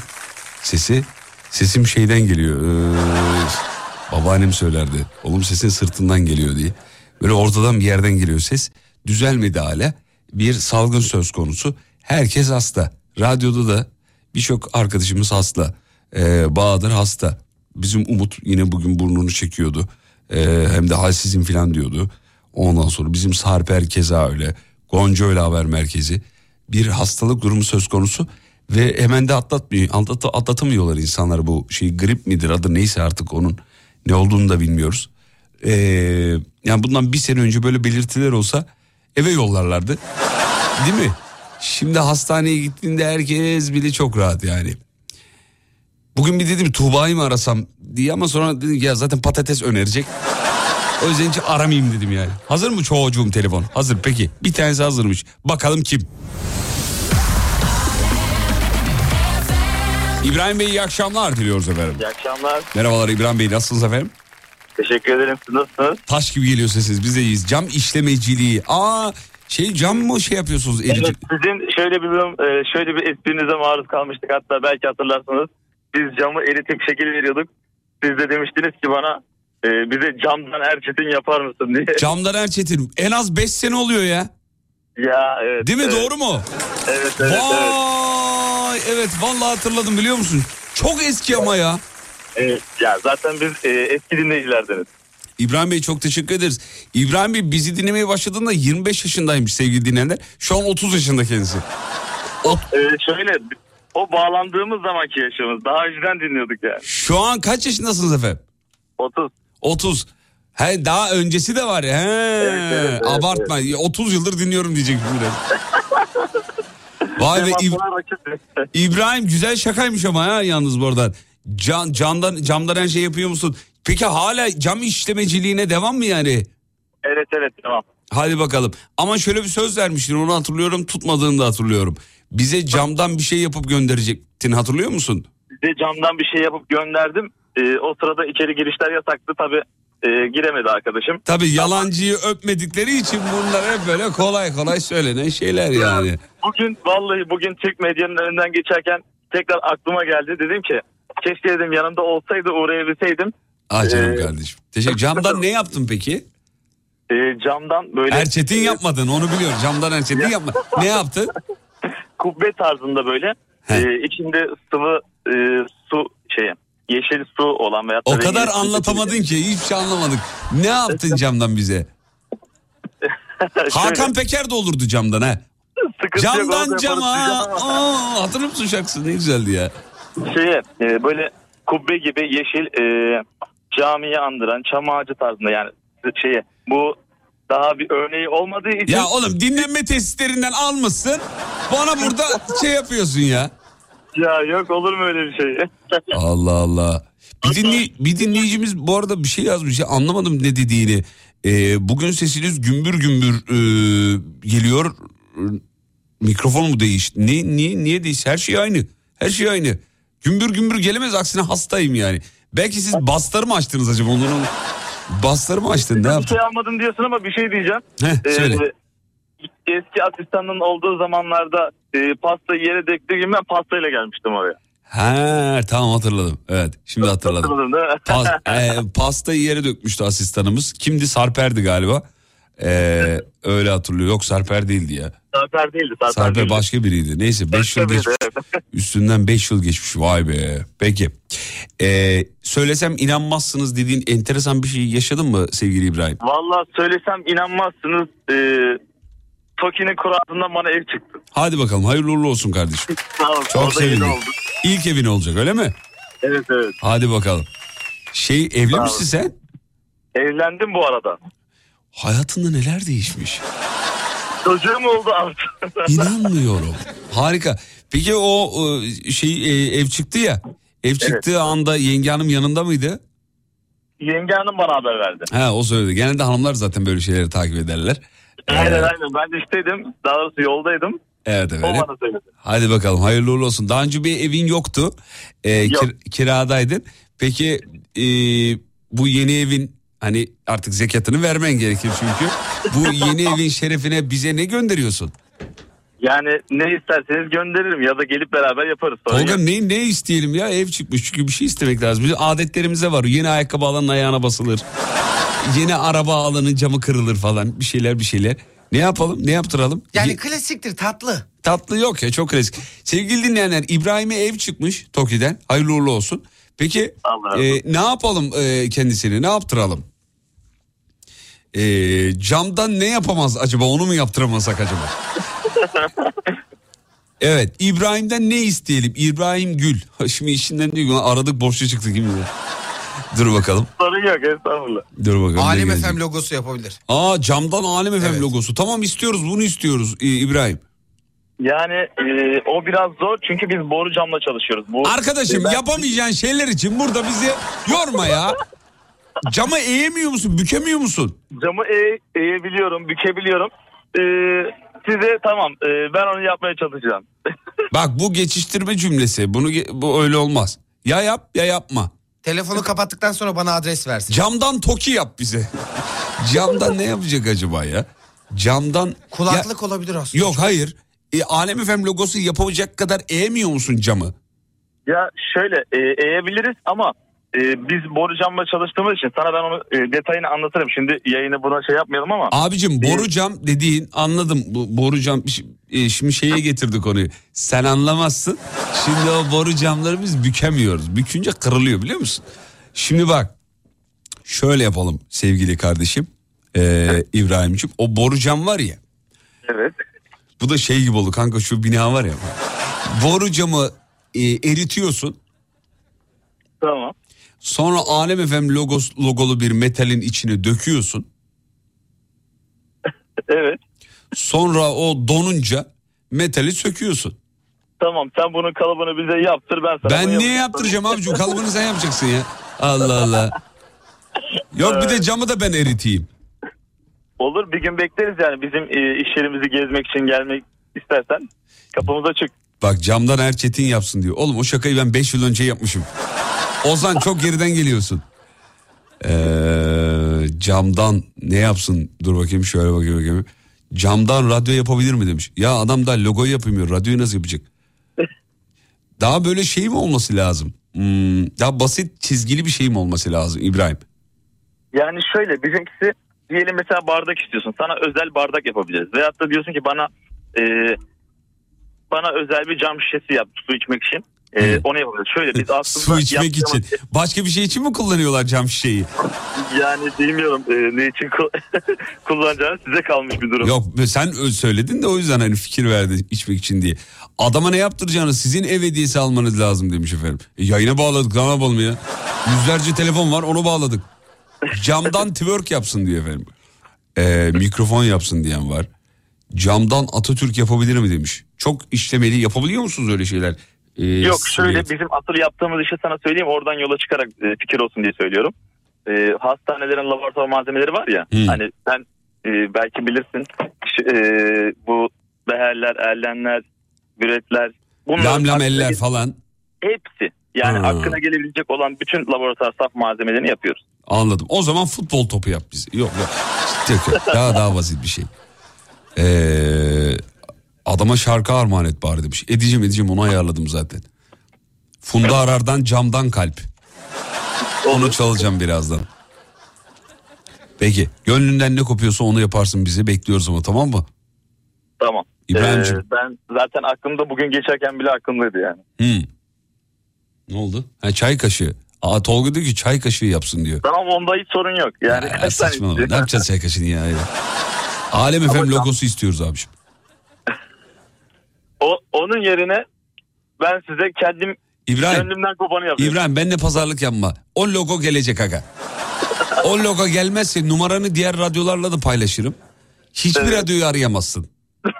Sesi. Sesim şeyden geliyor. Ee, babaannem söylerdi. Oğlum sesin sırtından geliyor diye. Böyle ortadan bir yerden geliyor ses. Düzelmedi hala. Bir salgın söz konusu. Herkes hasta. Radyoda da birçok arkadaşımız hasta. Ee, Bahadır hasta. Bizim Umut yine bugün burnunu çekiyordu. Ee, hem de halsizim falan diyordu. Ondan sonra bizim Sarper keza öyle. Gonca öyle haber merkezi. Bir hastalık durumu söz konusu ve hemen de atlatmıyor. Atlat, atlatamıyorlar insanlar bu şey grip midir adı neyse artık onun ne olduğunu da bilmiyoruz. Ee, yani bundan bir sene önce böyle belirtiler olsa eve yollarlardı. Değil mi? Şimdi hastaneye gittiğinde herkes bile çok rahat yani. Bugün bir dedim Tuğba'yı mı arasam diye ama sonra dedim ya zaten patates önerecek. O yüzden hiç aramayayım dedim yani. Hazır mı çocuğum telefon? Hazır peki. Bir tanesi hazırmış. Bakalım kim? İbrahim Bey iyi akşamlar diliyoruz efendim. İyi akşamlar. Merhabalar İbrahim Bey nasılsınız efendim? Teşekkür ederim. Siz nasılsınız? Taş gibi geliyor sesiniz biz de iyiyiz. Cam işlemeciliği. Aa şey cam mı şey yapıyorsunuz? Erici... Evet, sizin şöyle bir durum, e, şöyle bir esprinize maruz kalmıştık. Hatta belki hatırlarsınız. Biz camı eritip şekil veriyorduk. Siz de demiştiniz ki bana e, bize camdan erçetin yapar mısın diye. [laughs] Camdan Erçetin en az 5 sene oluyor ya. Ya evet. Değil mi evet, doğru mu? Evet evet. evet. Vay evet vallahi hatırladım biliyor musun? Çok eski ama ya. Evet, Ya zaten biz e, eski dinleyicilerdeniz. İbrahim Bey çok teşekkür ederiz. İbrahim Bey bizi dinlemeye başladığında 25 yaşındaymış sevgili dinleyenler. Şu an 30 yaşında kendisi. E, şöyle o bağlandığımız zamanki yaşımız. Daha önceden dinliyorduk yani. Şu an kaç yaşındasınız efendim? 30. 30. He daha öncesi de var ya. He, evet, evet, abartma. 30 yıldır dinliyorum diyecek şimdi. [laughs] Vay be İb-. [laughs] İbrahim güzel şakaymış ama ha yalnız bu arada. Can, camdan, camdan her şey yapıyor musun? Peki hala cam işlemeciliğine devam mı yani? evet evet tamam. Hadi bakalım. Ama şöyle bir söz vermiştin onu hatırlıyorum tutmadığını da hatırlıyorum. Bize camdan bir şey yapıp gönderecektin hatırlıyor musun? Size camdan bir şey yapıp gönderdim. Ee, o sırada içeri girişler yasaktı tabi giremedi arkadaşım. Tabii yalancıyı öpmedikleri için bunlar hep böyle kolay kolay söylenen şeyler yani. Bugün vallahi bugün Türk medyanın önünden geçerken tekrar aklıma geldi. Dedim ki keşke dedim yanımda olsaydı uğrayabilseydim. Ah canım Ee, kardeşim. Teşekkür. Camdan ne yaptın peki? Ee, camdan böyle Erçetin yapmadın onu biliyorum. Camdan Erçetin yapma. Ne yaptın? [laughs] kubbe tarzında böyle He. e, içinde sıvı e, su şey yeşil su olan veya O kadar anlatamadın ki hiçbir şey anlamadık. Ne yaptın camdan bize? [laughs] Hakan Peker de olurdu camdan ha. Camdan cama. Aa, hatırlıyor musun şarkısı ne güzeldi ya. şeye e, böyle kubbe gibi yeşil e, camiyi andıran çam ağacı tarzında yani şeye bu daha bir örneği olmadığı için Ya oğlum dinlenme tesislerinden almışsın. Bana burada şey yapıyorsun ya. Ya yok olur mu öyle bir şey? [laughs] Allah Allah. Bir, dinley- bir dinleyicimiz bu arada bir şey yazmış ya anlamadım ne dediğini. Ee, bugün sesiniz gümbür gümbür e, geliyor. Mikrofon mu değişti? Ne, niye, niye değişti? Her şey aynı. Her şey aynı. Gümbür gümbür gelemez aksine hastayım yani. Belki siz basları mı açtınız acaba? Onların basları mı açtın ne bir yaptın? şey almadım diyorsun ama bir şey diyeceğim. Heh, söyle. Ee, eski asistanın olduğu zamanlarda e, pastayı yere döktüğü gün ben pastayla gelmiştim oraya. Ha tamam hatırladım. Evet şimdi hatırladım. Hatırladın değil mi? Pa- e, pastayı yere dökmüştü asistanımız. Kimdi? Sarper'di galiba. Ee, öyle hatırlıyor. Yok Sarper değildi ya. Sarper değildi. Sarper, Sarper değildi. başka biriydi. Neyse 5 yıl geçmiş. [laughs] Üstünden 5 yıl geçmiş. Vay be. Peki. Ee, söylesem inanmazsınız dediğin enteresan bir şey yaşadın mı sevgili İbrahim? Valla söylesem inanmazsınız. E, Toki'nin kurasından bana ev çıktı. Hadi bakalım hayırlı uğurlu olsun kardeşim. Sağ ol. Çok sevindim. İlk evin olacak öyle mi? Evet evet. Hadi bakalım. Şey evli Sağ misin sen? Evlendim bu arada. Hayatında neler değişmiş? Çocuğum oldu artık. [laughs] İnanmıyorum. Harika. Peki o e, şey e, ev çıktı ya. Ev çıktığı anda yenge hanım yanında mıydı? Yenge hanım bana haber verdi. Ha o söyledi. Genelde hanımlar zaten böyle şeyleri takip ederler. Ee, Aynen aynen ben de işteydim. Daha doğrusu yoldaydım. Evet O efendim. bana söyledi. Hadi bakalım hayırlı uğurlu olsun. Daha önce bir evin yoktu. Ee, Yok. kir- kiradaydın. Peki e, bu yeni evin hani artık zekatını vermen gerekir çünkü. Bu yeni evin şerefine bize ne gönderiyorsun? Yani ne isterseniz gönderirim ya da gelip beraber yaparız. Sorun Tolga ne, ne isteyelim ya ev çıkmış çünkü bir şey istemek lazım. Bizim adetlerimize var. Yeni ayakkabı alanın ayağına basılır. Yeni araba alanın camı kırılır falan bir şeyler bir şeyler. Ne yapalım ne yaptıralım? Yani Ye- klasiktir tatlı. Tatlı yok ya çok klasik. Sevgili dinleyenler İbrahim'e ev çıkmış Toki'den. Hayırlı uğurlu olsun. Peki e, ne yapalım e, kendisini ne yaptıralım? E, camdan ne yapamaz acaba onu mu yaptıramasak acaba? [laughs] evet İbrahim'den ne isteyelim? İbrahim Gül. Şimdi işinden diyor aradık borçlu çıktı kim bilir. Dur bakalım. Sorun yok estağfurullah. Dur bakalım. ne Alem gelecek. FM logosu yapabilir. Aa camdan Alem FM Evet. logosu. Tamam istiyoruz bunu istiyoruz İbrahim. Yani e, o biraz zor çünkü biz boru camla çalışıyoruz. Bu, Arkadaşım Ben- yapamayacağın şeyler için burada bizi yorma ya. Camı eğemiyor musun, bükemiyor musun? Camı eğ, eğebiliyorum, bükebiliyorum. E, size tamam e, ben onu yapmaya çalışacağım. [laughs] Bak bu geçiştirme cümlesi. Bunu ge- bu öyle olmaz. Ya yap ya yapma. Telefonu kapattıktan sonra bana adres versin. Camdan toki yap bize. Camdan ne yapacak acaba ya? Camdan Kulaklık olabilir Ya- aslında. yok hayır. E, Alem FM logosu yapacak kadar eğemiyor musun camı? Ya şöyle e, eğebiliriz ama e, biz boru camla çalıştığımız için sana ben onu e, detayını anlatırım. Şimdi yayını buna şey yapmayalım ama. Abicim boru cam dediğin anladım. Bu boru cam e, şimdi şeye getirdi konuyu. Sen anlamazsın. Şimdi o boru camları biz bükemiyoruz. Bükünce kırılıyor biliyor musun? Şimdi bak şöyle yapalım sevgili kardeşim ee, İbrahim'ciğim. O boru cam var ya Evet. bu da şey gibi oldu kanka şu bina var ya. Boru camı e, eritiyorsun. Tamam. Sonra Alem FM logos, logolu bir metalin içine döküyorsun. [laughs] Evet. Sonra o donunca metali söküyorsun. Tamam sen bunun kalıbını bize yaptır ben sana Ben niye yaptıracağım abicim? Kalıbını sen yapacaksın ya. [laughs] Allah Allah. Yok bir de camı da ben eriteyim. Olur bir gün bekleriz yani bizim e, iş yerimizi gezmek için gelmek istersen kapımız açık. Bak camdan Erçetin yapsın diyor. Oğlum o şakayı ben 5 yıl önce yapmışım. Ozan çok geriden geliyorsun. Ee, camdan ne yapsın? Dur bakayım şöyle bakayım. bakayım. Camdan radyo yapabilir mi demiş. Ya adam da logoyu yapamıyor. Radyoyu nasıl yapacak? Daha böyle şey mi olması lazım? Hmm, daha basit çizgili bir şey mi olması lazım İbrahim? Yani şöyle bizimkisi diyelim mesela bardak istiyorsun sana özel bardak yapabiliriz. Veyahut da diyorsun ki bana e, bana özel bir cam şişesi yap su içmek için. E, onu yapabiliriz. Şöyle biz aslında Su içmek için. yaptığımız- Başka bir şey için mi kullanıyorlar cam şişeyi? Yani bilmiyorum e, ne için ku- [laughs] kullanacağını size kalmış bir durum. Yok sen söyledin de o yüzden hani fikir verdin içmek için diye. Adama ne yaptıracağını sizin ev hediyesi almanız lazım demiş efendim. E, yayına bağladık ne yapalım ya. Yüzlerce telefon var onu bağladık. Camdan [laughs] twerk yapsın diyor efendim. E, mikrofon yapsın diyen var. Camdan Atatürk yapabilir mi demiş. Çok işlemeli yapabiliyor musunuz öyle şeyler? E, Yok şöyle siz- bizim asıl yaptığımız işi sana söyleyeyim oradan yola çıkarak e, fikir olsun diye söylüyorum. E, hastanelerin laboratuvar malzemeleri var ya Hmm. hani sen e, belki bilirsin e, bu beherler, erlenler, büretler bunların Lam lam aklına falan. hepsi yani Hmm. aklına gelebilecek olan bütün laboratuvar saf malzemelerini yapıyoruz. Anladım. O zaman futbol topu yap. Yok yok. Yok, yok. Daha daha basit bir şey. Ee, adama şarkı armağan et bari demiş. Edeceğim edeceğim onu ayarladım zaten. Funda Arar'dan camdan kalp. Onu çalacağım birazdan. Peki gönlünden ne kopuyorsa onu yaparsın bize bekliyoruz ama tamam mı? Tamam. İbrahim'cim. E, ben zaten aklımda bugün geçerken bile aklımdaydı yani. Hmm. Ne oldu? Ha, çay kaşığı. Aa, Tolga diyor ki çay kaşığı yapsın diyor. Tamam onda hiç sorun yok. Yani tane saçmalama. Ne yapacağız çay kaşığını ya? [laughs] Alem FM logosu istiyoruz abiciğim. O, onun yerine ben size kendim İbrahim. gönlümden kopanı yapıyorum. İbrahim benle pazarlık yapma. O logo gelecek aga. O logo gelmezse numaranı diğer radyolarla da paylaşırım. Hiçbir Evet. radyoyu arayamazsın. [laughs]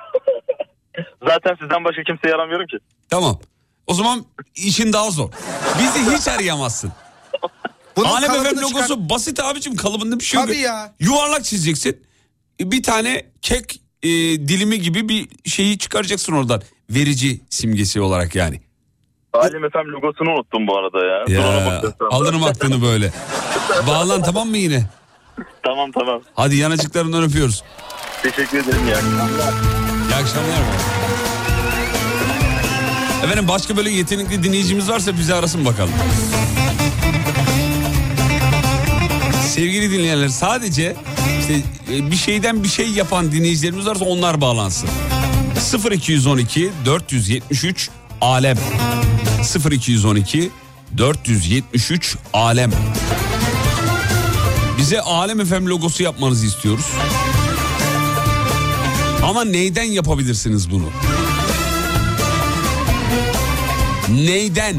Zaten sizden başka kimseyi aramıyorum ki. Tamam. O zaman işin daha zor. Bizi hiç arayamazsın. Bunun Alem FM logosu çıkar- basit abicim kalıbında bir şey yok. Tabii ya. Yuvarlak çizeceksin. Bir tane kek e, dilimi gibi bir şeyi çıkaracaksın oradan. Verici simgesi olarak yani. Alem FM logosunu unuttum bu arada ya. Ya alırım aklını böyle. Bağlan tamam mı yine? Tamam tamam. Hadi yanacıklarından öpüyoruz. Teşekkür ederim ya. İyi akşamlar. Efendim başka böyle yetenekli dinleyicimiz varsa bizi arasın bakalım. Sevgili dinleyenler sadece işte e, bir şeyden bir şey yapan dinleyicilerimiz varsa onlar bağlansın. 0212 473 alem 0212 473 alem bize Alem FM logosu yapmanızı istiyoruz. Ama neyden yapabilirsiniz bunu? Neyden?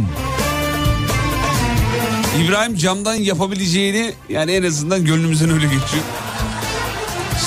İbrahim camdan yapabileceğini yani en azından gönlümüzden öyle geçiyor.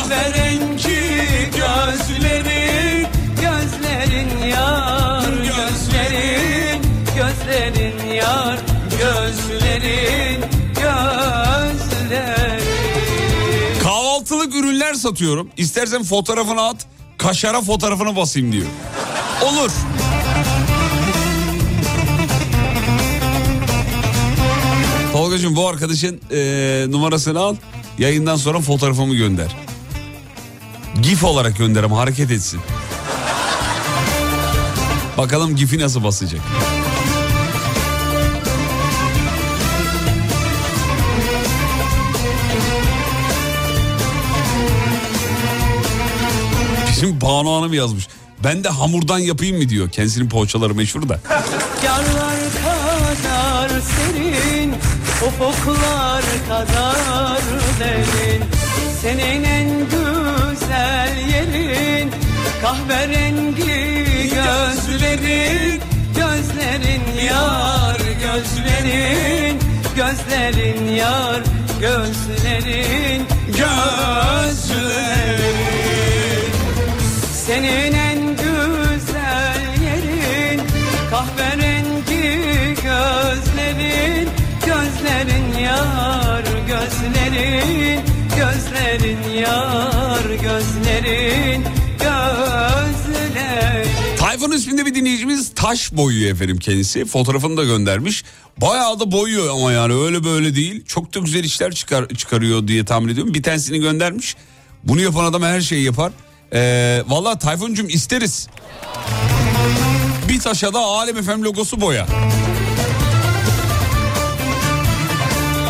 Kahverengi gözlerin Gözlerin yar Gözlerin Gözlerin yar Gözlerin Gözlerin Kahvaltılık ürünler satıyorum. İstersen fotoğrafını at. Kaşara fotoğrafını basayım diyor. Olur. Tolgacığım bu arkadaşın eee, numarasını al. Yayından sonra fotoğrafımı gönder. GIF olarak gönder ama hareket etsin. Bakalım GIF'i nasıl basacak. Bizim Banu Hanım yazmış. Ben de hamurdan yapayım mı diyor. Kendisinin poğaçaları meşhur da. Yarlar kadar serin Ufuklar kadar derin Senin en güzel yerin Kahverengi gözlerin Gözlerin yar gözlerin Gözlerin yar gözlerin Gözlerin. Senin en güzel yerin kahverengi gözlerin gözlerin yar gözlerin gözlerin yar gözlerin gözlerin Tayfun isminde bir dinleyicimiz taş boyuyor efendim kendisi. Fotoğrafını da göndermiş. Bayağı da boyuyor ama yani öyle böyle değil. Çok da güzel işler çıkar, çıkarıyor diye tahmin ediyorum. Bir tanesini göndermiş. Bunu yapan adam her şeyi yapar. Ee, Valla Tayfun'cum isteriz. Bir taşa da Alem FM logosu boya.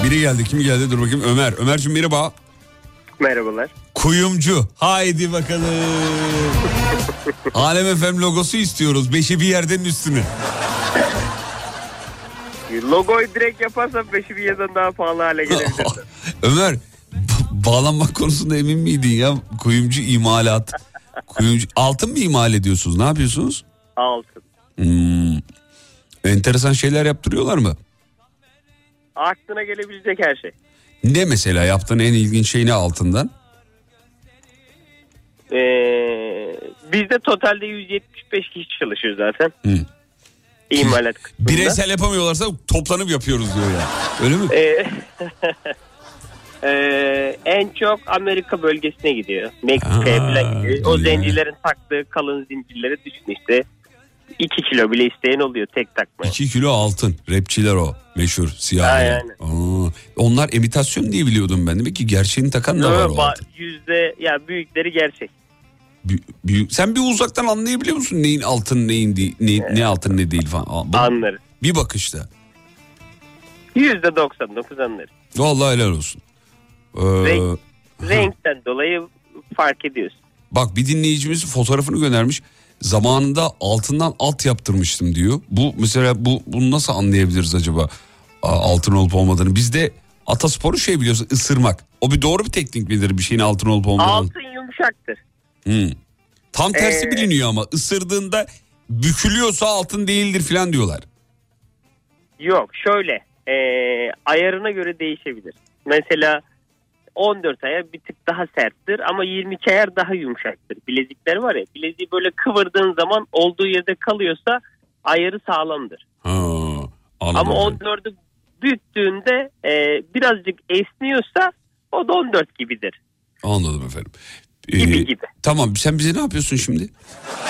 Biri geldi kim geldi dur bakayım Ömer. Ömerciğim merhaba. Merhabalar. Kuyumcu. Haydi bakalım. [laughs] Alem FM logosu istiyoruz. Beşi bir yerden üstüne. Logoyu direkt yaparsam beşi bir yerden daha pahalı hale gelebilir. [laughs] Ömer ba- bağlanmak konusunda emin miydin ya? Kuyumcu imalat. Kuyumcu altın mı imal ediyorsunuz? Ne yapıyorsunuz? Altın. Hmm. Enteresan şeyler yaptırıyorlar mı? Aklına gelebilecek her şey. Ne mesela yaptığın en ilginç şey ne altından? Ee, bizde totalde 175 kişi çalışıyor zaten. Hı. İmalat kısmında. Bireysel yapamıyorlarsa toplanıp yapıyoruz diyor ya. Öyle mi? Ee, [laughs] ee, en çok Amerika bölgesine gidiyor. Meksika'ya falan gidiyor. O güzel. zencilerin taktığı kalın zincirleri düşün işte. 2 kilo bile isteyen oluyor tek takma. 2 kilo altın. Rapçiler o. Meşhur siyah. Aynen. Aa, onlar imitasyon diye biliyordum ben. Demek ki gerçeğini takan da var o altın. Yüzde ya büyükleri gerçek. Bü- büyük- Sen bir uzaktan anlayabiliyor musun neyin altın neyin değil, ne, ne altın ne değil falan. Aa, bu- Anlarız. Bir bakışta. Yüzde 99 anlarız. Vallahi helal olsun. Ee, Renk- Renkten dolayı fark ediyorsun. bak bir dinleyicimiz fotoğrafını göndermiş. Zamanında altından at yaptırmıştım diyor. Bu mesela bu bunu nasıl anlayabiliriz acaba altın olup olmadığını? Bizde atasporu şey biliyorsun ısırmak. O bir doğru bir teknik midir bir şeyin altın olup olmadığını? Altın yumuşaktır. Hmm. Tam tersi Ee, biliniyor ama ısırdığında bükülüyorsa altın değildir falan diyorlar. Yok şöyle e, ayarına göre değişebilir. Mesela 14 ayar bir tık daha serttir ama 22 ayar daha yumuşaktır. Bilezikler var ya bileziği böyle kıvırdığın zaman olduğu yerde kalıyorsa ayarı sağlamdır. Ha, anladım. Ama 14'ü büktüğünde e, birazcık esniyorsa o da 14 gibidir. Anladım efendim. Ee, Gibi gibi. Tamam sen bize ne yapıyorsun şimdi?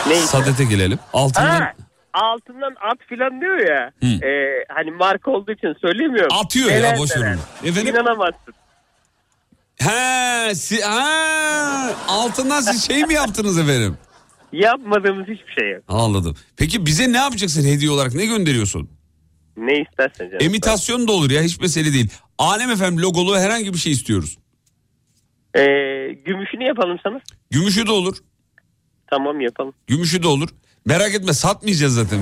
Neyse. Sadete gelelim. Altından Ha, altından at filan diyor ya. Hı. e, hani marka olduğu için söylemiyorum. Atıyor ya, Neler boş ver. Efendim? İnanamazsın. He, si, ha, altından siz şey mi yaptınız efendim? Yapmadığımız hiçbir şey yok. Anladım. Peki bize ne yapacaksın hediye olarak? Ne gönderiyorsun? Ne istersen canım. Emitasyon da olur ya hiç mesele değil. Alem efendim logolu herhangi bir şey istiyoruz. Ee, gümüşünü yapalım sana. Gümüşü de olur. Tamam yapalım. Gümüşü de olur. Merak etme satmayacağız zaten.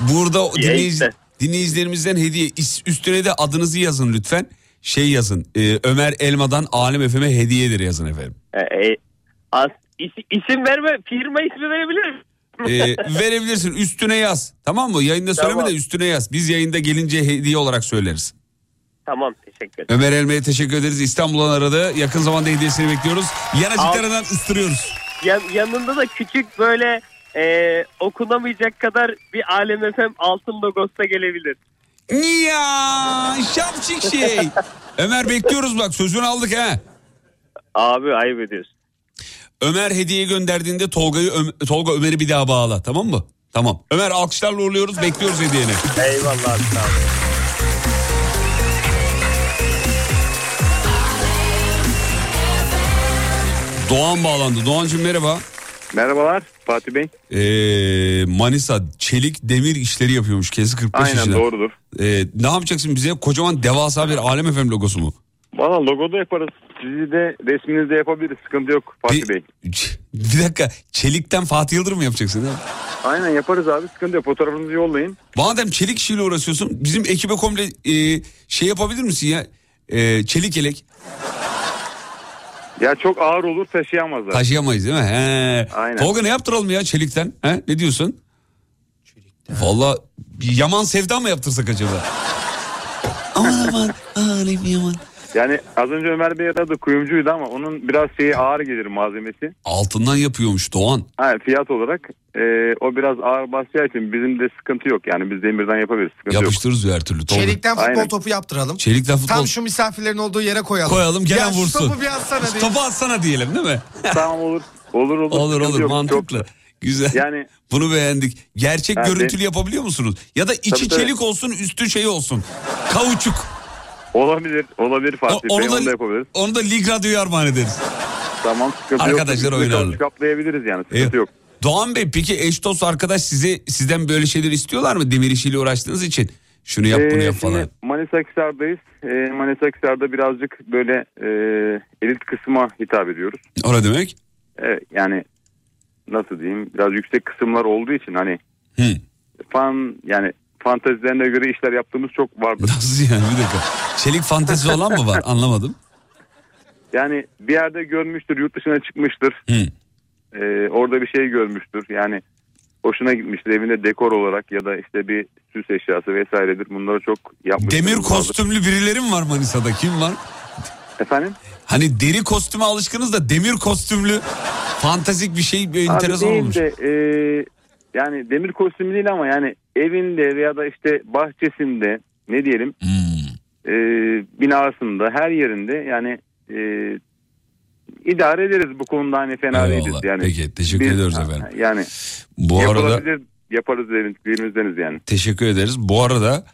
Burada dinleyici, işte. dinleyicilerimizden hediye üstüne de adınızı yazın lütfen. Şey yazın. e, Ömer Elmadan Alem FM'e hediyedir yazın efendim. Ee, e, as, is- isim verme, firma ismi verebilir miyim? E, verebilirsin üstüne yaz. Tamam mı? Yayında söyleme Tamam. de üstüne yaz. Biz yayında gelince hediye olarak söyleriz. Tamam teşekkür ederim. Ömer Elma'ya teşekkür ederiz. İstanbul'dan aradı. Yakın zamanda hediyesini bekliyoruz. Yanacıklarından ıstırıyoruz. Yan, yanında da küçük böyle e, okunamayacak kadar bir Alem FM altın logosu da gelebilir. Ya şapşik şey. [laughs] Ömer bekliyoruz bak sözünü aldık ha. Abi ayıp ediyorsun. Ömer hediye gönderdiğinde Tolga'yı Ö- Tolga Ömer'i bir daha bağla tamam mı? Tamam. Ömer alkışlarla uğurluyoruz bekliyoruz hediyeni. Eyvallah abi sağ. Doğan bağlandı. Doğancığım merhaba. Merhabalar Fatih Bey. Ee, Manisa çelik demir işleri yapıyormuş. Kezi 45 Aynen işler. doğrudur. Ee, ne yapacaksın bize? Kocaman devasa bir Alem FM logosu mu? Valla logo da yaparız. Sizi de resminizi de yapabiliriz. Sıkıntı yok Fatih Bir- Bey. Bir dakika çelikten Fatih Yıldırım mı yapacaksın? değil mi? Aynen yaparız abi. Sıkıntı yok. Fotoğrafınızı yollayın. Madem çelik işiyle uğraşıyorsun bizim ekibe komple e, şey yapabilir misin ya? E, çelik elek Ya çok ağır olur taşıyamazlar. taşıyamayız değil mi? He. Aynen. Tolga ne yaptıralım ya çelikten? He? Ne diyorsun? Valla bir yaman sevda mı yaptırsak acaba? [laughs] aman aman aman yaman. Yani az önce Ömer Bey aradı kuyumcuydu ama onun biraz şeyi ağır gelir malzemesi. Altından yapıyormuş Doğan. Ha, fiyat olarak e, o biraz ağır basacağı için bizim de sıkıntı yok. Yani biz demirden yapabiliriz. Sıkıntı yok. Yapıştırırız her türlü. Tolga. Çelikten futbol Aynen. topu yaptıralım. Çelikten futbol Tam şu misafirlerin olduğu yere koyalım. koyalım gelen ya vursun. topu bir atsana diye. Topu atsana diyelim değil mi? [laughs] Tamam olur. Olur olur. olur olur yok. mantıklı. Çok- Güzel. Yani Bunu beğendik. Gerçek Ha, görüntülü yapabiliyor musunuz? Ya da içi Tabii, tabii. çelik olsun, üstü şey olsun. Kauçuk. Olabilir. Olabilir Fatih O- Bey. Onu da yapabiliriz. onu da Lig Radyo'ya armağan ederiz. Tamam sıkıntı Arkadaşlar yok. Oynarlar. Kaplayabiliriz yani. Sıkıntı Evet. yok. Doğan Bey peki eş dost arkadaş size sizden böyle şeyler istiyorlar mı demir işiyle uğraştığınız için? Şunu yap bunu Ee, yap şimdi falan. Manisa Akhisar'dayız. Ee, Manisa Akhisar'da birazcık böyle e, elit kısma hitap ediyoruz. O ne demek? Evet, yani nasıl diyeyim biraz yüksek kısımlar olduğu için hani Hı. fan yani fantezilerine göre işler yaptığımız çok vardır. Nasıl yani bir dakika. Çelik fantezi olan mı var anlamadım. Yani bir yerde görmüştür yurt dışına çıkmıştır. Hı. Ee, orada bir şey görmüştür. Yani hoşuna gitmiştir evinde dekor olarak ya da işte bir süs eşyası vesairedir. Bunları çok yapmıştır. Demir Vardır. kostümlü birileri mi var Manisa'da? Kim var? Efendim? Hani deri kostüme alışkınız da demir kostümlü fantastik bir şey bir enteresan Abi değil olmuş. de e, yani demir kostümü değil ama yani evinde veya da işte bahçesinde ne diyelim Hmm. e, binasında her yerinde yani e, idare ederiz bu konuda hani fena Eyvallah. değiliz yani. Peki, teşekkür ediyoruz efendim. Yani Bu arada yaparız birimizdeniz yani. teşekkür ederiz. Bu arada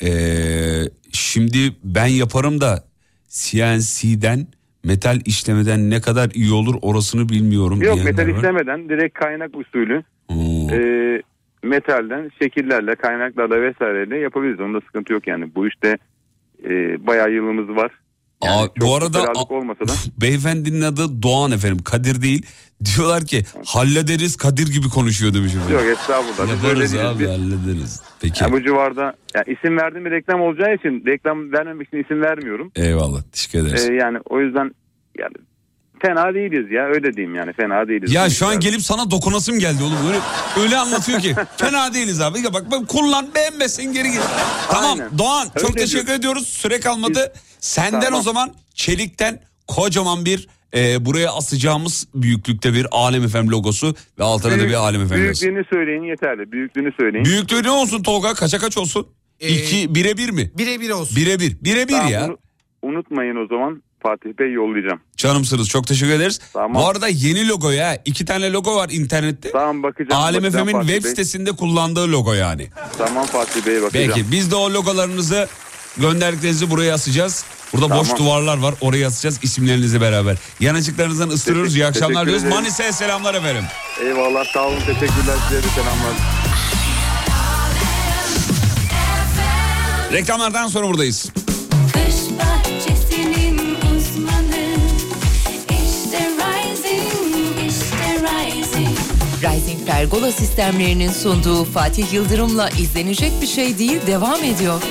eee, şimdi ben yaparım da CNC'den metal işlemeden ne kadar iyi olur orasını bilmiyorum. Yok metal var. işlemeden direkt kaynak usulü Oo. e, metalden şekillerle kaynaklarla vesaireyle yapabiliriz. Onda sıkıntı yok yani. Bu işte e, bayağı yılımız var. Aa, bu arada olmasa da. [laughs] beyefendinin adı Doğan efendim Kadir değil. [laughs] Diyorlar ki hallederiz Kadir gibi konuşuyor demiş efendim. Yok estağfurullah. Yaparız abi Biz- hallederiz. Peki Yani bu civarda yani isim verdiğim bir reklam olacağı için reklam vermemek için isim vermiyorum. eyvallah teşekkür ederiz. Ee, yani o yüzden yani fena değiliz ya öyle diyeyim yani fena değiliz. Ya şu an gelip sana dokunasım geldi oğlum. Öyle, öyle anlatıyor ki. [laughs] Fena değiliz abi. Ya bak, bak kullan beğenmesin geri git. Tamam Aynen. Doğan çok Öyle teşekkür diyor. ediyoruz. Süre kalmadı. Senden Tamam. o zaman çelikten kocaman bir e, buraya asacağımız büyüklükte bir Alem Efem logosu ve altına da Büyük- bir Alem Efem yazısı. Büyüklüğünü söyleyin yeterli. Büyüklüğünü söyleyin. Büyüklüğü ne olsun Tolga? Kaça kaç olsun? Ee, İki, bire bir mi? Birebir olsun. Bire bir. Bire bir Tamam, ya. unu- unutmayın o zaman Fatih Bey yollayacağım. Canımsınız çok teşekkür ederiz. Tamam. Bu arada yeni logo ya. iki tane logo var internette. Tamam bakacağım. Alem bakacağım FM'in web Bey. sitesinde kullandığı logo yani. Tamam Fatih Bey'e bakacağım. Peki biz de o logolarınızı gönderdiklerinizi buraya asacağız. Burada boş Tamam. duvarlar var oraya asacağız isimlerinizi beraber. Yanıcıklarınızdan ısırıyoruz. İyi Teşekkür- akşamlar teşekkür diyoruz. Manisa'ya selamlar efendim. Eyvallah sağ olun teşekkürler size de selamlar. Reklamlardan sonra buradayız. Rising Pergola sistemlerinin sunduğu Fatih Yıldırım'la izlenecek bir şey değil devam ediyor.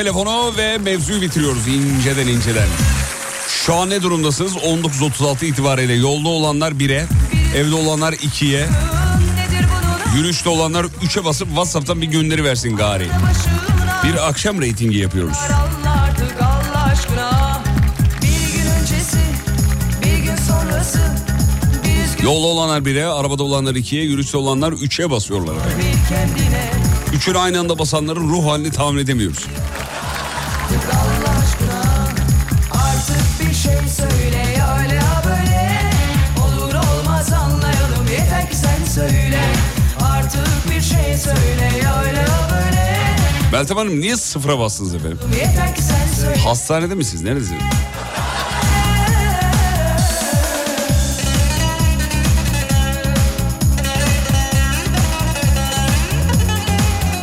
Telefonu ve mevzuyu bitiriyoruz inceden inceden. Şu an ne durumdasınız? 19.36 itibariyle yolda olanlar 1'e, evde olanlar 2'ye, yürüyüşte olanlar 3'e basıp WhatsApp'tan bir gönderi versin gari. Bir akşam reytingi yapıyoruz. Yolda olanlar 1'e, arabada olanlar 2'ye, yürüyüşte olanlar 3'e basıyorlar. efendim. Üçünü aynı anda basanların ruh halini tahmin edemiyoruz. Meltem Hanım niye sıfıra bastınız efendim? Hastanede misiniz? Neredesiniz?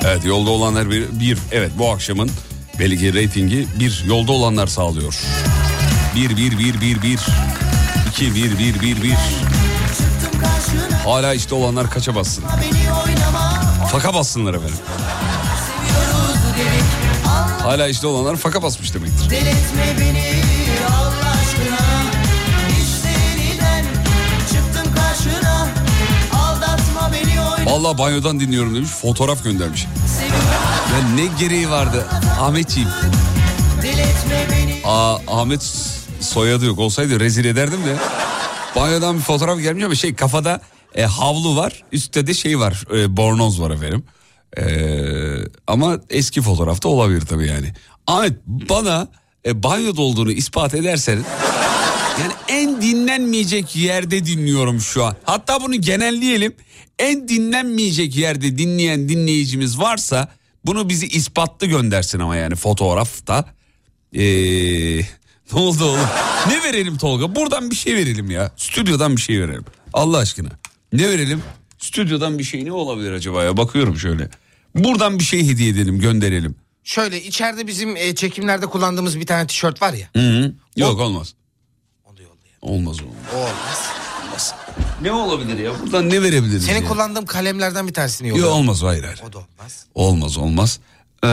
Evet yolda olanlar bir, bir evet bu akşamın belli ki reytingi bir yolda olanlar sağlıyor. Bir bir bir bir bir iki bir bir bir bir. Hala işte olanlar kaça bassın? Faka bassınlar efendim. Hala işte olanlar faka basmış demektir. Deletme beni Allah aşkına İşte yeniden çıktım karşına Aldatma beni oyna Vallahi banyodan dinliyorum demiş fotoğraf göndermiş. Ya ne gereği vardı Ahmetciğim? Aa, Ahmet soyadı yok olsaydı rezil ederdim de. Banyodan bir fotoğraf gelmiş ama şey kafada e, havlu var üstte de şey var e, bornoz var efendim. E, ama eski fotoğrafta olabilir tabii yani. Ahmet bana e, banyoda olduğunu ispat edersen yani en dinlenmeyecek yerde dinliyorum şu an. Hatta bunu genelleyelim. En dinlenmeyecek yerde dinleyen dinleyicimiz varsa bunu bizi ispatlı göndersin ama yani fotoğrafta. Ee, [laughs] ne oldu oğlum? Ne verelim Tolga? Buradan bir şey verelim ya. Stüdyodan bir şey verelim. Allah aşkına. Ne verelim? Stüdyodan bir şey ne olabilir acaba ya? Bakıyorum şöyle. Buradan bir şey hediye edelim, gönderelim. Şöyle içeride bizim e, çekimlerde kullandığımız bir tane tişört var ya. Hı hı. Yok olmaz. Olmaz olmaz. O olmaz. Olmaz. Ne olabilir ya? Buradan ne verebiliriz Senin ya? kullandığım kalemlerden bir tanesini Yok yolla. olmaz hayır hayır. O da olmaz. Olmaz olmaz. Ee,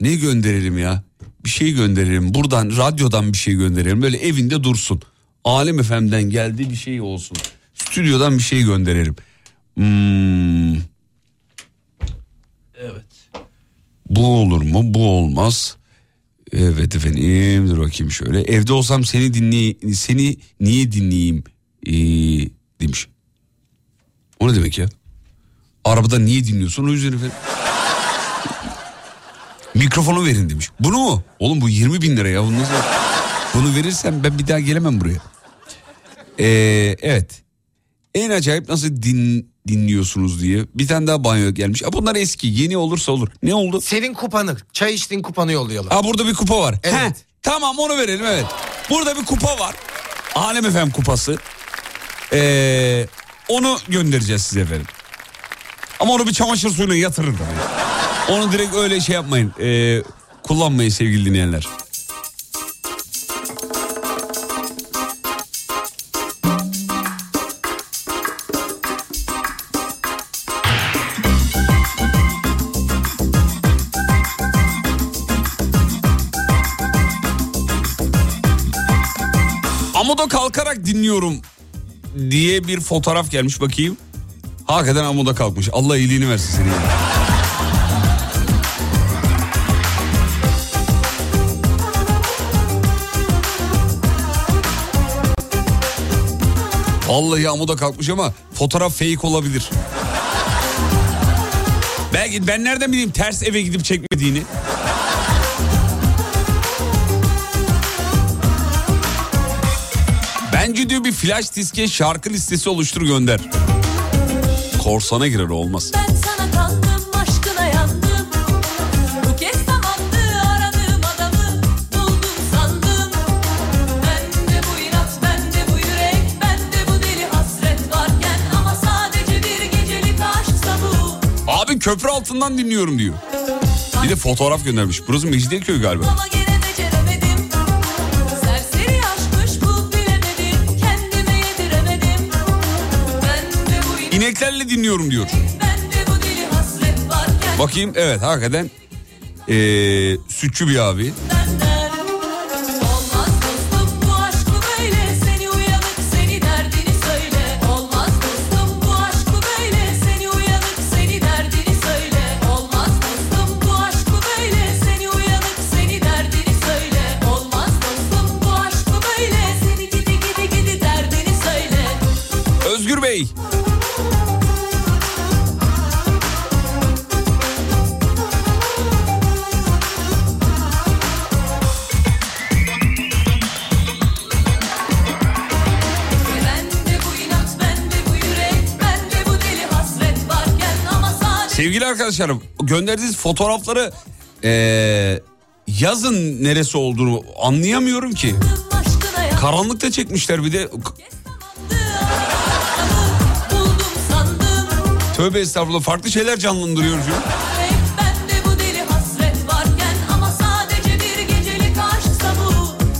ne gönderelim ya? Bir şey gönderelim. Buradan radyodan bir şey gönderelim. Böyle evinde dursun. Alem FM'den geldi bir şey olsun. Stüdyodan bir şey gönderelim. Hmm. Evet. Bu olur mu? Bu olmaz. Evet efendim dur bakayım şöyle. Evde olsam seni dinley seni niye dinleyeyim ee, demiş. O ne demek ya? Arabada niye dinliyorsun o yüzden efendim. Mikrofonu verin demiş. Bunu mu? Oğlum bu 20 bin lira ya. Bunu, nasıl... Bunu verirsem ben bir daha gelemem buraya. Ee, evet. En acayip nasıl din, dinliyorsunuz diye. Bir tane daha banyo gelmiş. Aa, bunlar eski. Yeni olursa olur. Ne oldu? Senin kupanı, çay içtiğin kupanı yollayalım. Aa, burada bir kupa var. Evet. Heh, tamam onu verelim evet. Burada bir kupa var. Alem Efem kupası. Ee, onu göndereceğiz size efendim. Ama onu bir çamaşır suyuna yatırın. Onu direkt öyle şey yapmayın. Ee, kullanmayın sevgili dinleyenler. Dinliyorum diye bir fotoğraf gelmiş bakayım. Hakikaten amuda kalkmış. Allah iyiliğini versin seni. Vallahi amuda kalkmış ama fotoğraf fake olabilir. Belki ben nereden bileyim ters eve gidip çekmediğini. Bence diyor bir flash diske şarkı listesi oluştur gönder. Korsana girer olmaz. Tamamdı aradığım adamı Buldum sandım inat bende bu yürek Bende bu deli hasret varken Ama sadece bir gecelik aşksa bu Abi köprü altından dinliyorum diyor. Bir de fotoğraf göndermiş. Burası Mecidiyeköy galiba. Ama dinliyorum diyor. Bakayım evet hakikaten ee, sütçü bir abi. Sevgili arkadaşlarım gönderdiğiniz fotoğrafları ee, yazın neresi olduğunu anlayamıyorum ki. Karanlıkta çekmişler bir de. Tövbe estağfurullah farklı şeyler canlandırıyor bu.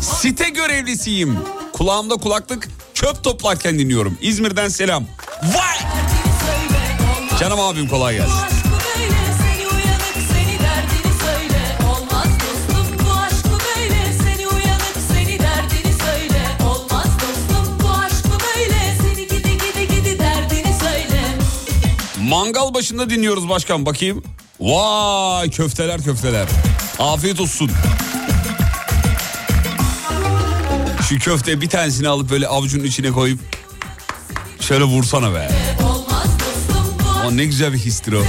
Site görevlisiyim. Kulağımda kulaklık çöp toplarken dinliyorum. İzmir'den selam. Vay! Canım abim kolay gelsin. Mangal başında dinliyoruz başkan bakayım. Vay köfteler köfteler. Afiyet olsun. Şu köfte bir tanesini alıp böyle avucunun içine koyup şöyle vursana be. O ne güzel bir histir o.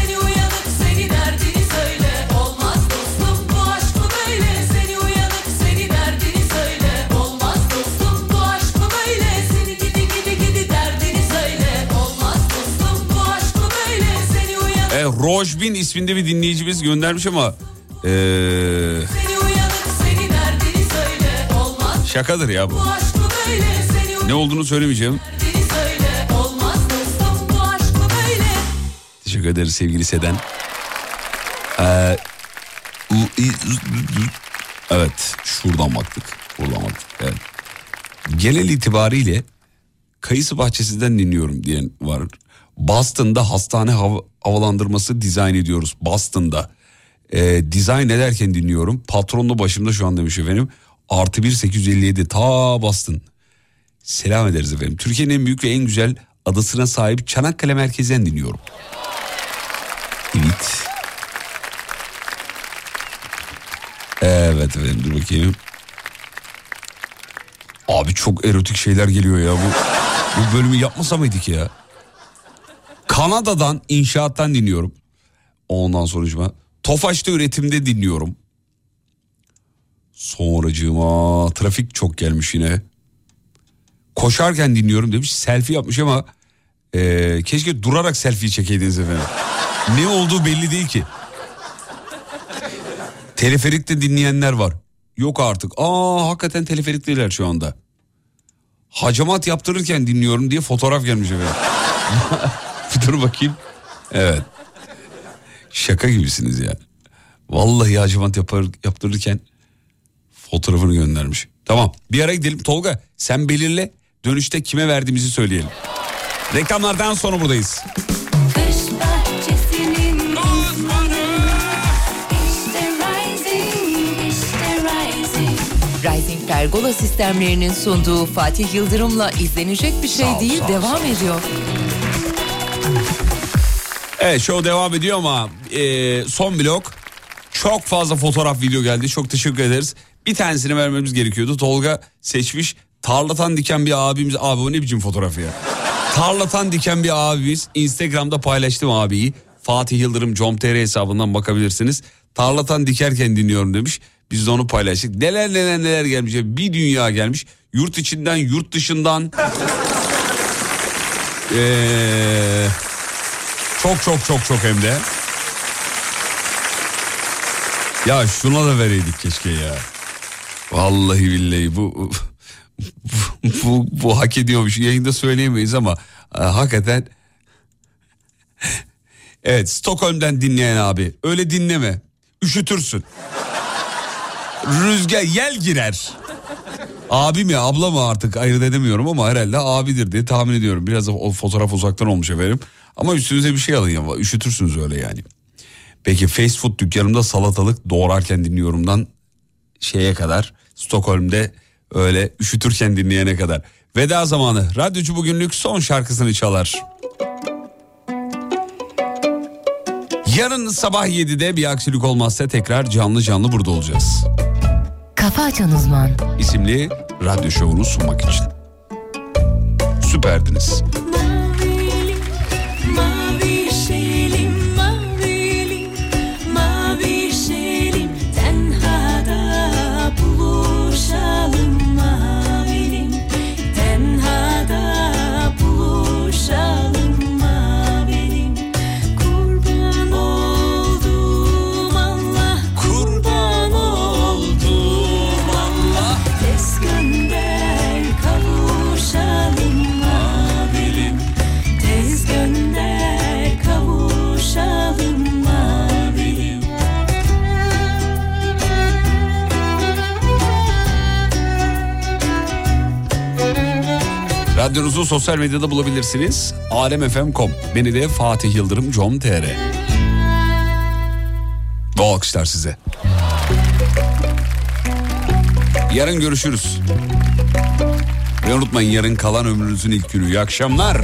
Rojbin isminde bir dinleyicimiz göndermiş ama e, Olmaz şakadır ya bu. Ne olduğunu söylemeyeceğim. Teşekkür ederiz sevgili Seden. Ee, i- evet şuradan baktık. Buradan baktık. Evet. Genel itibariyle kayısı bahçesinden dinliyorum diyen var. Boston'da hastane hav- havalandırması dizayn ediyoruz. Boston'da. Ee, dizayn ederken dinliyorum. Patronlu başımda şu an demiş efendim. Artı 1 857 ta Boston. Selam ederiz efendim. Türkiye'nin en büyük ve en güzel adasına sahip Çanakkale merkezden dinliyorum. Evet. Evet efendim dur bakayım. Abi çok erotik şeyler geliyor ya bu. Bu bölümü yapmasa mıydık ya? Kanada'dan inşaattan dinliyorum. Ondan sonucuma. Tofaş'ta üretimde dinliyorum. Sonracığıma trafik çok gelmiş yine. Koşarken dinliyorum demiş. Selfie yapmış ama eee, keşke durarak selfie çekeydiniz efendim. Ne olduğu belli değil ki. Teleferikte dinleyenler var. Yok artık. Aa hakikaten teleferikteler şu anda. Hacamat yaptırırken dinliyorum diye fotoğraf gelmiş efendim. [laughs] Dur bakayım. Evet. Şaka gibisiniz ya. Vallahi hacamat yapar, yaptırırken fotoğrafını göndermiş. Tamam bir ara gidelim. Tolga sen belirle dönüşte kime verdiğimizi söyleyelim. Reklamlardan sonra buradayız. Rising, Pergola sistemlerinin sunduğu Fatih Yıldırım'la izlenecek bir şey değil devam ediyor. Evet show devam ediyor ama e, son blok çok fazla fotoğraf video geldi. Çok teşekkür ederiz. Bir tanesini vermemiz gerekiyordu. Tolga seçmiş. Tarlatan diken bir abimiz. Abi o ne biçim fotoğrafı ya. Tarlatan diken bir abimiz. Instagram'da paylaştım abiyi. Fatih Yıldırım com.tr hesabından bakabilirsiniz. Tarlatan dikerken dinliyorum demiş. Biz de onu paylaştık. Neler neler neler gelmiş. Bir dünya gelmiş. Yurt içinden yurt dışından. Eee... [laughs] Çok çok çok çok hem de. Ya şuna da vereydik keşke ya. Vallahi billahi bu bu, bu, bu hak ediyormuş. Yayında söyleyemeyiz ama e, hakikaten Evet Stockholm'den dinleyen abi öyle dinleme. Üşütürsün. Rüzgar yel girer. Abi mi abla mı artık ayırt edemiyorum ama herhalde abidir diye tahmin ediyorum. Biraz da o fotoğraf uzaktan olmuş efendim. Ama üstünüze bir şey alın ya üşütürsünüz öyle yani. Peki fast food dükkanımda salatalık doğrarken dinliyorumdan şeye kadar Stockholm'de öyle üşütürken dinleyene kadar. Veda zamanı. Radyocu bugünlük son şarkısını çalar. Yarın sabah 7'de bir aksilik olmazsa tekrar canlı canlı burada olacağız. Kafa Açan Uzman. İsimli radyo şovunu sunmak için. Süperdiniz. Sosyal medyada bulabilirsiniz. alemfm.com. Beni de Fatih Yıldırım com.tr. Bu alkışlar size. Yarın görüşürüz. Ve unutmayın yarın kalan ömrünüzün ilk günü. İyi akşamlar.